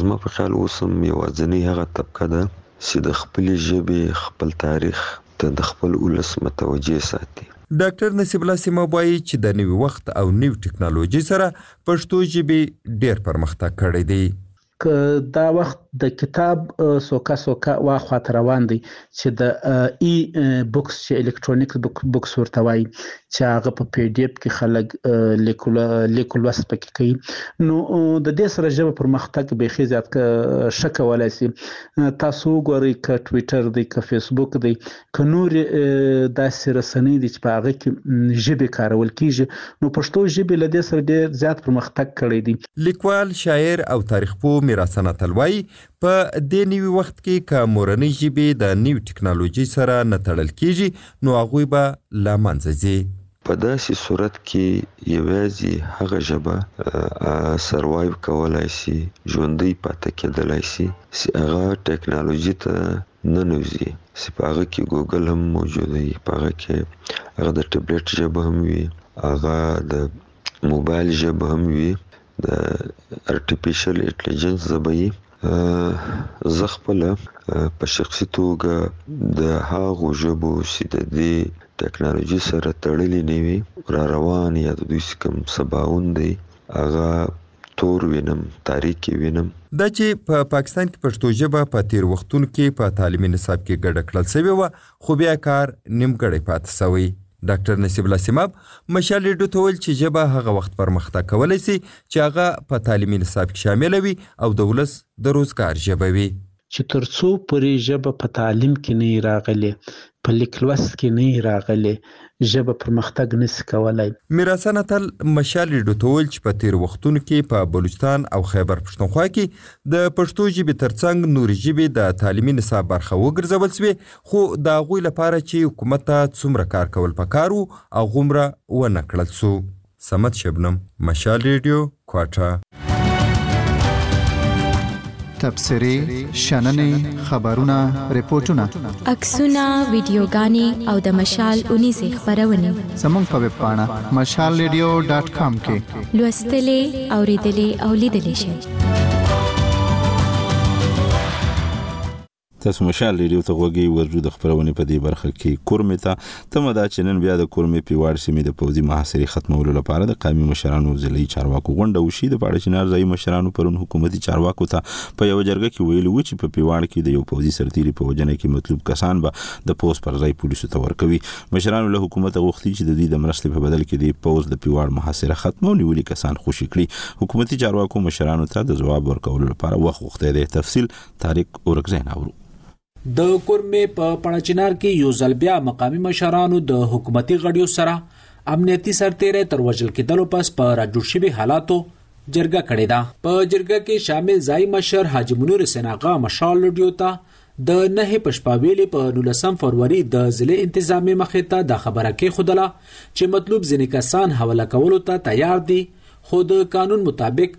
زما په خیال اوس هم یواځینۍ هغه طبقه ده چې د خپلې ژبې، خپل تاریخ ته د خپل ولس متوجه ساتي. ډاکټر نصیب الله سیماب وايي چې د نوي وخت او نوي ټکنالوژۍ سره پښتو ژبې ډېر پرمختګ کړی دی. که دا وخت د کتاب سوکه سوکه وا خواته روان دی چې د ای بوکس چې الکترونیکس بوکس ورته وایي چې هغه په پی ډی اف کې خلک لیک لوست پکې کوي نو د دې سره ژبه پرمختګ بیخي زیات ښه کولای شي تاسو وګورئ که ټویټر دی که فیسبوک دی که نورې داسې رسنۍ دي چې په هغه کې ژبې کارول کېږي، نو پښتو ژبې له دې سره ډېر زیات پرمختګ کړی دی. لیکوال، شاعر او تاریخ پوه میرحسن اتل وايي، په دې نوي وخت کې که مورنۍ ژبې د نوي ټکنالوژۍ سره نه تړل کېږي، نو هغوی به له منځه ځي. په داسې صورت کې یواځې هغه ژبه سروایو کولای شي، ژوندۍ پاتې کېدلای شي، چې هغه ټکنالوژي ته ننوزي سي په هغه کي ګوګل هم موجود وي په هغه کي هغه د ټبليټ ژبه هم وي هغه د موبايل ژبه هم وي د ارټيفيشل اټليجنس زبه يي زه خپل په شخصي توګه د هغو ژبو سي د دي ټيکنالوجي سره تړلي نه وي را روان يا د دوی سي کوم سباون دی هغه تور وینم تاریک یې وینم. دا چې په پاکستان کې پښتو ژبه په تېرو وختونو کې په تعلیمي نصاب کې ګډه کړل شوې وه، خو بیا کار نیمګړی پاتې شوی. ډاکټر نصیب الله سیماب مشال ریډیو ته وویل چې ژبه هغه وخت پرمختګ کولی شي چې هغه په تعلیمي نصاب کې شامله وي او د ولس د روزګار ژبه وي. چې تر څو پورې ژبه په تعلیم کې نه وي راغلې، په لیک لوست کې نه وي راغلې، ژبه پرمختګ نه شي کولای. میرحسن اتل مشال ریډیو ته وویل چې په تېرو وختونو کې په بلوچستان او خیبر پښتونخوا کې د پښتو ژبې تر څنګ نورې ژبې د تعلیمي نصاب برخه وګرځول شوې، خو د هغوی لپاره چې حکومت ته څومره کار کول پکار وو، هغومره ونه کړل شو. صمد شبنم مشال ریډیو کوټه. تبصرې، شننې، خبرونه، رپوټونه، عکسونه، ویډیوګانې او د مشال اونیزې خبرونه زموږ په ویب پاڼه مشال ریډیو ډاټ کام کې لوستلې، اوریدلې او لیدلې شئ. تاسو مشال ریډیو ته غوږی ورجو د خبرونې په دې برخه کې کورمې ته تمه ده چې نن بیا د کورمې پیواړ سیمې د پوځي محاصرې ختمولو لپاره د قامي مشرانو ضلعي چارواکو غونډه وشي د پاړه چنار ځایي مشرانو پرون حکومتي چارواکو ته په یو جرګه کې ویلي وو چې په پیواړ کې د یو پوځي سرتیري په وجنه کې مطلوب کسان به د پوز پر ځای پولیسو ته ورکوي مشرانو له حکومت غوښتي چې د دوی د مرستې په بدل کې د پوز د پیواړ محاصره ختمه او نیولي کسان خوشي کړي حکومتي چارواکو مشرانو ته د ځواب ورکولو لپاره وخت غوښتی دی تفصیل طارق اورکزی ناورو د کورمې په پړچنار کې یو ځل بیا مقامی مشرانو د حکومتي غړیو سره امنیتي سرتیری تر وژل کېدلو پس په راجوړ شوي حالاتو جرګه کړې ده په جرګه کې شامل ځای مشر حاجی منور سناغا مشال لډیو ته د نه پشپاویلې په 19 فروری د ضلع انتظامی مخې ته د خبره کې خودله چې مطلوب ځینې کسان حواله کولو ته تیار دي خو د قانون مطابق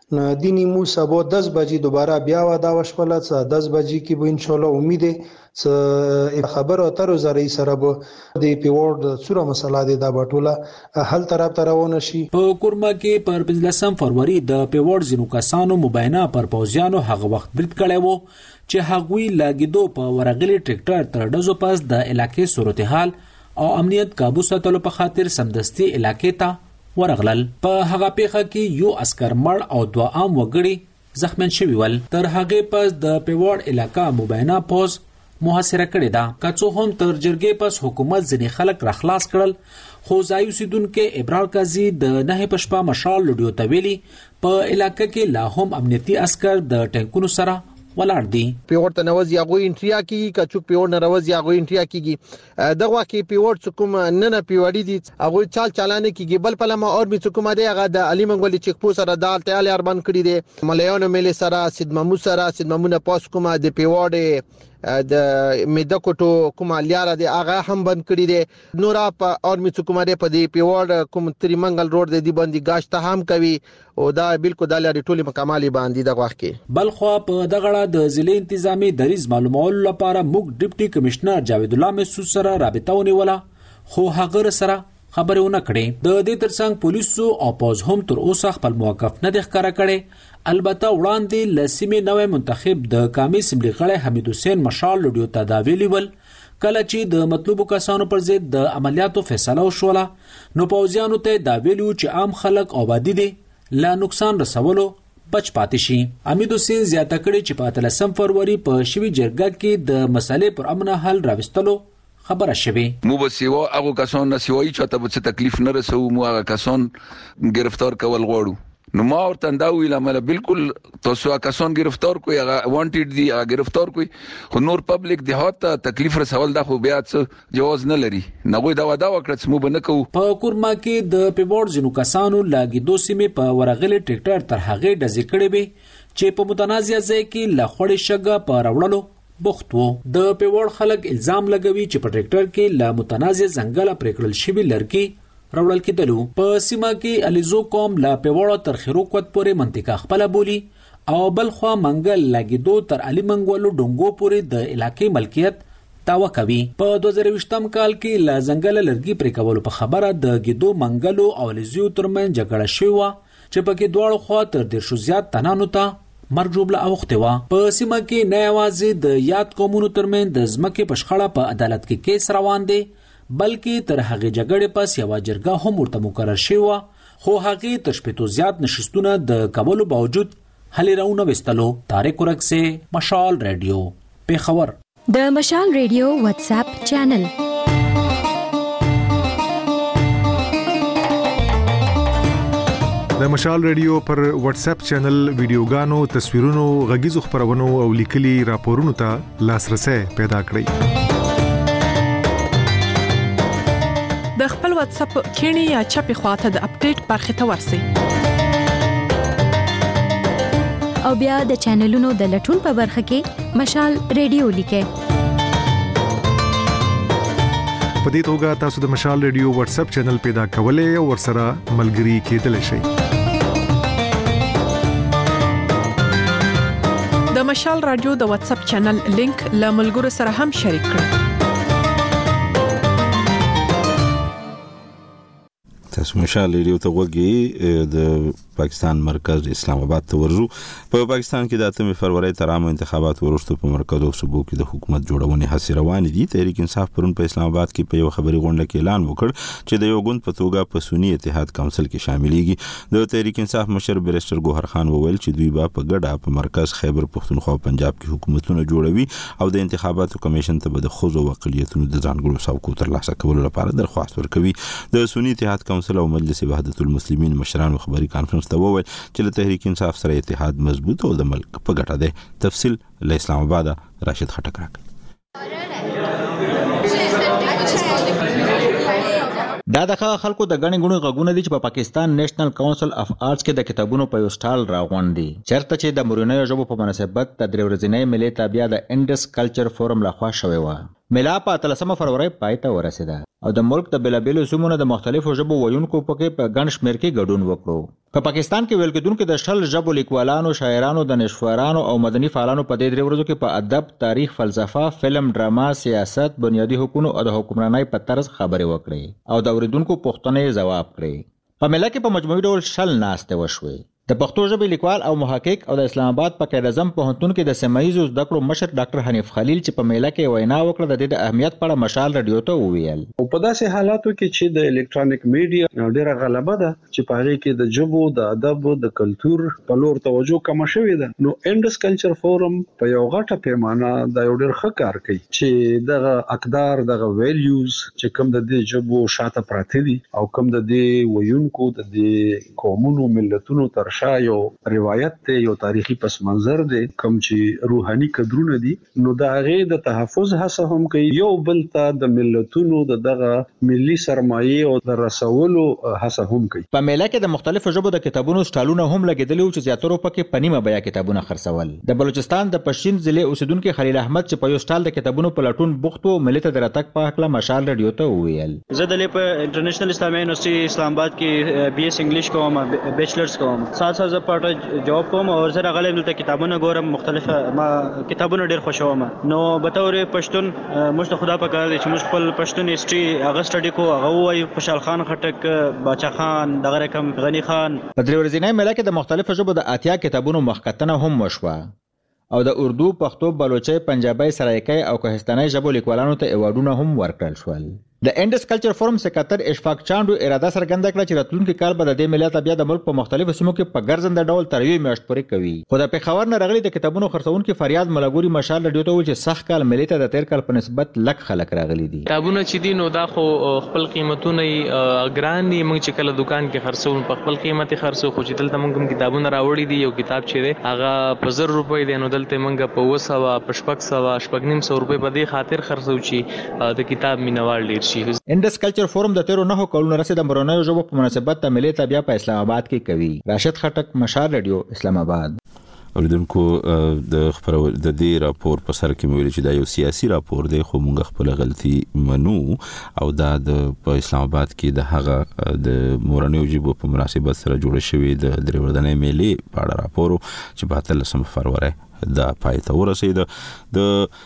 نه دی نیمو سبا دس بجی دوباره بیا وعده وشوله څه دس بجی کی به انشاءالله امید څه خبرو اترو زری سره به د پیوارد څوره مسله دی دا بټوله حل طرف ته روانه شي په کورمه کې پر 15 فروری د پیوارد ځینو کسانو مبینه پر پوځیانو هغه وخت برید کړی وو چې هغوی له ګیدو په ورغلي ټریکټر تر ډزو پس د علاقې صورتحال او امنیت کابو ساتلو په خاطر سمدستي علاقې ته ورغلل. په هغه پېښه کې يو عسکر مړ او دوه عام وګړي زخميان شوي ول. تر هغې پس د پېواړ علاقه مبينه پوځ محاصره کړې ده. که څه هم تر جرګې پس حکومت ځينې خلک راخلاص کړل، خو ځايي اوسېدونکي ابرار قاضي د نهې په شپه مشال لډيو ته ويلي، په علاقه کې لا هم امنيتي عسکر د ټانکونو سره ولاړ دي. پېوړ ته نه وځي هغوی انټريا کېږي، که څوک پېوړ نه راوځي هغوی انټريا کېږي. د غوا کې پیوړ چې کوم ننه پیوړي دي هغه چال چالان کیږي بل پلمه اور می چې کومه دی هغه د علي منګول چیک پو سره د التیال اربان کړی دی مليانو مل سره سیدممو سره سیدممونه پاس کومه د پیوړ د میده کوټو کومه لیاره دی هغه هم بند کړی دی نورا په اور می چې کومه دی په دې پیوړ کوم تری منګل روډ دی باندې گاش ته هم کوي او دا بلکو دا لاري ټولي مکمالي باندي د غوښ کې. بلخوا په دغه اړه د ضلعې انتظامي دریځ معلومولو لپاره موږ ډپټي کمشنر جاوید الله محسود سره رابطه ونیوله خو هغه رسره خبرې ونه کړې د دې ترڅنګ پولیسو او پوځ هم تر اوسه خپل موقف نه دی ښکاره کړی البته وړاندې له سیمې نوی منتخب د قامي اسمبلي غړی حمید حسین مشال لډیو ته دا ویلي ول کله چي د مطلوبو کسانو پر ضد د عملیاتو فیصله وشوله نو پوځیانو ته یې دا ویلي وو چي عام خلک او ابادي دي له نقصان رسولو بچ پاتې شي. حمید حسین زیاته کړې چي په اتلسم فروري په شوي جرګه کي د مسئلې پر امنه حل راوستلو خبره شوې. موږ به سیوا هغو کسانو نه سیوا هیچا ته به څه تکلیف نه رسوو، موږ هغه کسان ګرفتار کول غواړو. نو ما ورته انده ویل مله بالکل تاسو کسان گرفتار کوی هغه وانټډ دی هغه گرفتار کوی خو نور پبلک د هات تکلیف رسول دا خو بیا څه جواز نه لري نغوی دا ودا وکړه چې مو بنه کو په کورما کې د پیبورډ جنو کسانو لاګي دو سیمه په ورغلې ټریکټر تر هغه د ذکرې وي چې په متنازعه ځای کې لخړې شګه په راوړلو بوخت وو. د پېوړ خلک الزام لګوي چې په ټرېکټر کې له متنازع ځنګله پرې کړل شوي لرګي راوړل کېدلو. په سیمه کې علیزو قوم له پېوړه تر خیروکوت پورې منطقه خپله بولي او بل خوا منګل له ګېدو تر علي منګولو ډونګو پورې د علاقې ملکیت دعوه کوي. په دوه زره ویشتم کال کې له ځنګله لرګي پرې کولو په خبره د ګېدو، منګلو او علیزیو ترمنځ جګړه شوې وه چې په کې دواړو خوا تر دېرشو زیات تنانو ته مرګ ژوبله اوښتې وه. په سیمه کې نه یوازې د یاد قومونو ترمنځ د ځمکې په شخړه په عدالت کې کیس روان دی، بلکې تر هغې جګړې پس یوه جرګه هم ورته مقرر شوې وه، خو هغې تر شپېتو زیات نشستونه د کولو باوجود حل یې راونه ویستلو. طارق ورکزی، مشال راډیو، پېښور. د مشال ریډیو واتس اپ چینل د مشال ریډیو پر واتس اپ چینل ویډیوګانو تصویرونو غږیزو خبرونو او لیکلي راپورونو ته لاسرسي پیدا کړئ د خپل واتس اپ کینی یا چپی خواته د اپډیټ برخه ته ورسی او بیا د چینلونو د لټون په برخه کې مشال ریډیو لیکه په دې توګه تاسو د مشال ریډیو واتس اپ چینل پیدا کولای او ورسره ملګري کېدلی شئ د مشال رادیو د واتس اپ چینل لینک له ملګرو سره هم شریک کړئ تاسو مشال ریډیو ته وګورئ د پاکستان مرکز اسلام آباد ته ورزو په پاکستان کې د 8 فروری تر عامو انتخاباتو وروسته په مرکز او صوبو کې د حکومت جوړونې هڅې روانې دي تحریک انصاف پرون په اسلام آباد کې په یو خبري غونډه کې اعلان وکړ چې د یو ګوند په توګه په سنی اتحاد کونسل کې شاملېږي د تحریک انصاف مشر بریسټر ګوهر خان وویل چې دوی به په ګډه په مرکز خیبر پښتونخوا او پنجاب کې حکومتونه جوړوي او د انتخاباتو کمیشن ته به د ښځو او اقلیتونو د ځانګړو څوکو ترلاسه کولو لپاره درخواست ورکوي د سني اتحاد کونسل او مجلس وحدت المسلمین مشرانو خبري کانفرنس ته وویل چې له تحریک انصاف سره اتحاد مضبوط او د ملک په ګټه دی تفصیل له اسلام آباده راشد خټک راکړي دا د هغه خلکو د ګڼې ګوڼې غږونه دي چې په پاکستان نېشنل کونسل اف آرټس کې د کتابونو په یو سټال راغونډ دي چېرته چې د مورینیو ژبو په مناسبت د درې ورځنۍ مېلې تابیا د انډس کلچر فورم لخوا شوې وه. مېله په اتلسمه فروری پای ته ورسېده او د ملک د بېلابېلو سیمو نه د مختلفو ژبو ویونکو پکې په ګڼ شمېر کې ګډون وکړو. په پاکستان کې ویل کېدونکو د شل ژبو لیکوالانو، شاعرانو، دانشورانو او مدني فعالانو په دې درې ورځو کې په ادب، تاریخ، فلسفه، فلم، ډرامه، سیاست، بنیادي حقونو او د حکمرانۍ په طرز خبرې وکړې او د اورېدونکو پوښتنې یې ځواب کړې. په مېله کې په مجموعي ډول شل ناستې وشوې. د پښتو ژبې لیکوال او محقق او د اسلام اباد په قاعده اعظم پوهنتون کې د سیمه ییزو زده کړو مشر ډاکټر حنیف خلیل چې په مېله کې یې وینا وکړه د دې د اهمیت په اړه مشال رډیو ته وویل. او په داسې حالاتو کې چې د الکترونیک میډیا ډېره غلبه ده، چې په هغې کې د ژبو، د ادب، د کلتور په لور توجه کمه شوې ده، نو انډس کلچر فورم په یوه غټه پیمانه دا یو ډېر ښه کار کوي چې دغه اقدار، دغه ویلیوز چې کوم د دې ژبو شاته پراته دي او کوم د دې ویونکو، د دې قومونو، ملتونو تر شا یو روایت دی، یو تاریخي پس منظر دی، کوم چې روحاني کدرونه دي، نو د هغې د تحفظ هڅه هم کوي، یو بل ته د ملتونو د دغه ملي سرمایې او د رسولو هڅه هم کوي. په مېله کې د مختلفو ژبو د کتابونو سټالونه هم لګېدلي وو چې زیاترو په کې په نیمه بیه کتابونه خرڅول. د بلوچستان د پشین ضلعې اوسېدونکي خلیل احمد چې په یو سټال د کتابونو په لټون بوخت و، ملي ته د راتګ په هکله مشال رډیو ته وویل. زه دلې په انټرنیشنل اسلامي یونیورسټي اسلام آباد کې بي اس انګلیش کوم بیچلرز کوم سات سات زه پټه جواب کوم او زه راغلی دلته کتابونه ګورم مختلف ما کتابونه ډېر خوښوم نو به تور پښتون موږ ته خدا په کار دی چې موږ خپل پښتون هیستوري هغه سټډي کو هغه وایو خوشحال خان خټک باچا خان دغه رقم غني خان په درې ورځینۍ مېله کې د مختلفو ژبو د اتیا کتابونو مخکتنه هم وشوه. او د اردو، پښتو، بلوچۍ، پنجابۍ، سرایکۍ او کوهستانۍ ژبو لیکوالانو ته ایوارډونه هم ورکړل شول. د انډس کلچر فورم سکرتر اشفاق چانډو اراده څرګنده کړه چې راتلونکي کال به د دې ملت ادبیات د ملک په مختلفو سیمو کې په ګرځنده ډول تر یوې میاشت پورې کوي. خو د پېښور نه راغلي د کتابونو خرڅوونکي فریاد ملاګوري مشال راډیو ته وویل چې سږ کال مېلې ته د تېر کال په نسبت لږ خلک راغلي دي. کتابونه چې دي نو دا خو خپل قیمتونه یې ګران دي موږ چې کله دکان کې خرڅوو په خپل قیمت یې خرڅوو خو چې دلته موږ کوم کتابونه راوړي دي یو کتاب چې دی هغه په زر روپۍ دی نو دلته یې موږ په اووه سوه په شپږ سوه شپږ نیم سوه روپۍ په دې خاطر خرڅوو چې د کتاب مینه وال ډېر شي. انډس کلچر فورم د تېرو نهو کلونو رسې د مورنیو ژبو په مناسبت تملې ته بیا په اسلام اباد کې کوي. راشد خټک، مشال رډیو، اسلام اباد. اوریدونکو د خبرو د دې راپور په سر کې مو ویل چې دا یو سیاسي راپور دی خو موږ خپل غلطي منو او دا د په اسلام آباد کې د هغه د مورنیو جیبو په مناسبت سره جوړ شوی د دریوردنې میلې په اړه راپور چې په 13 فروری دا پای ته ورسید د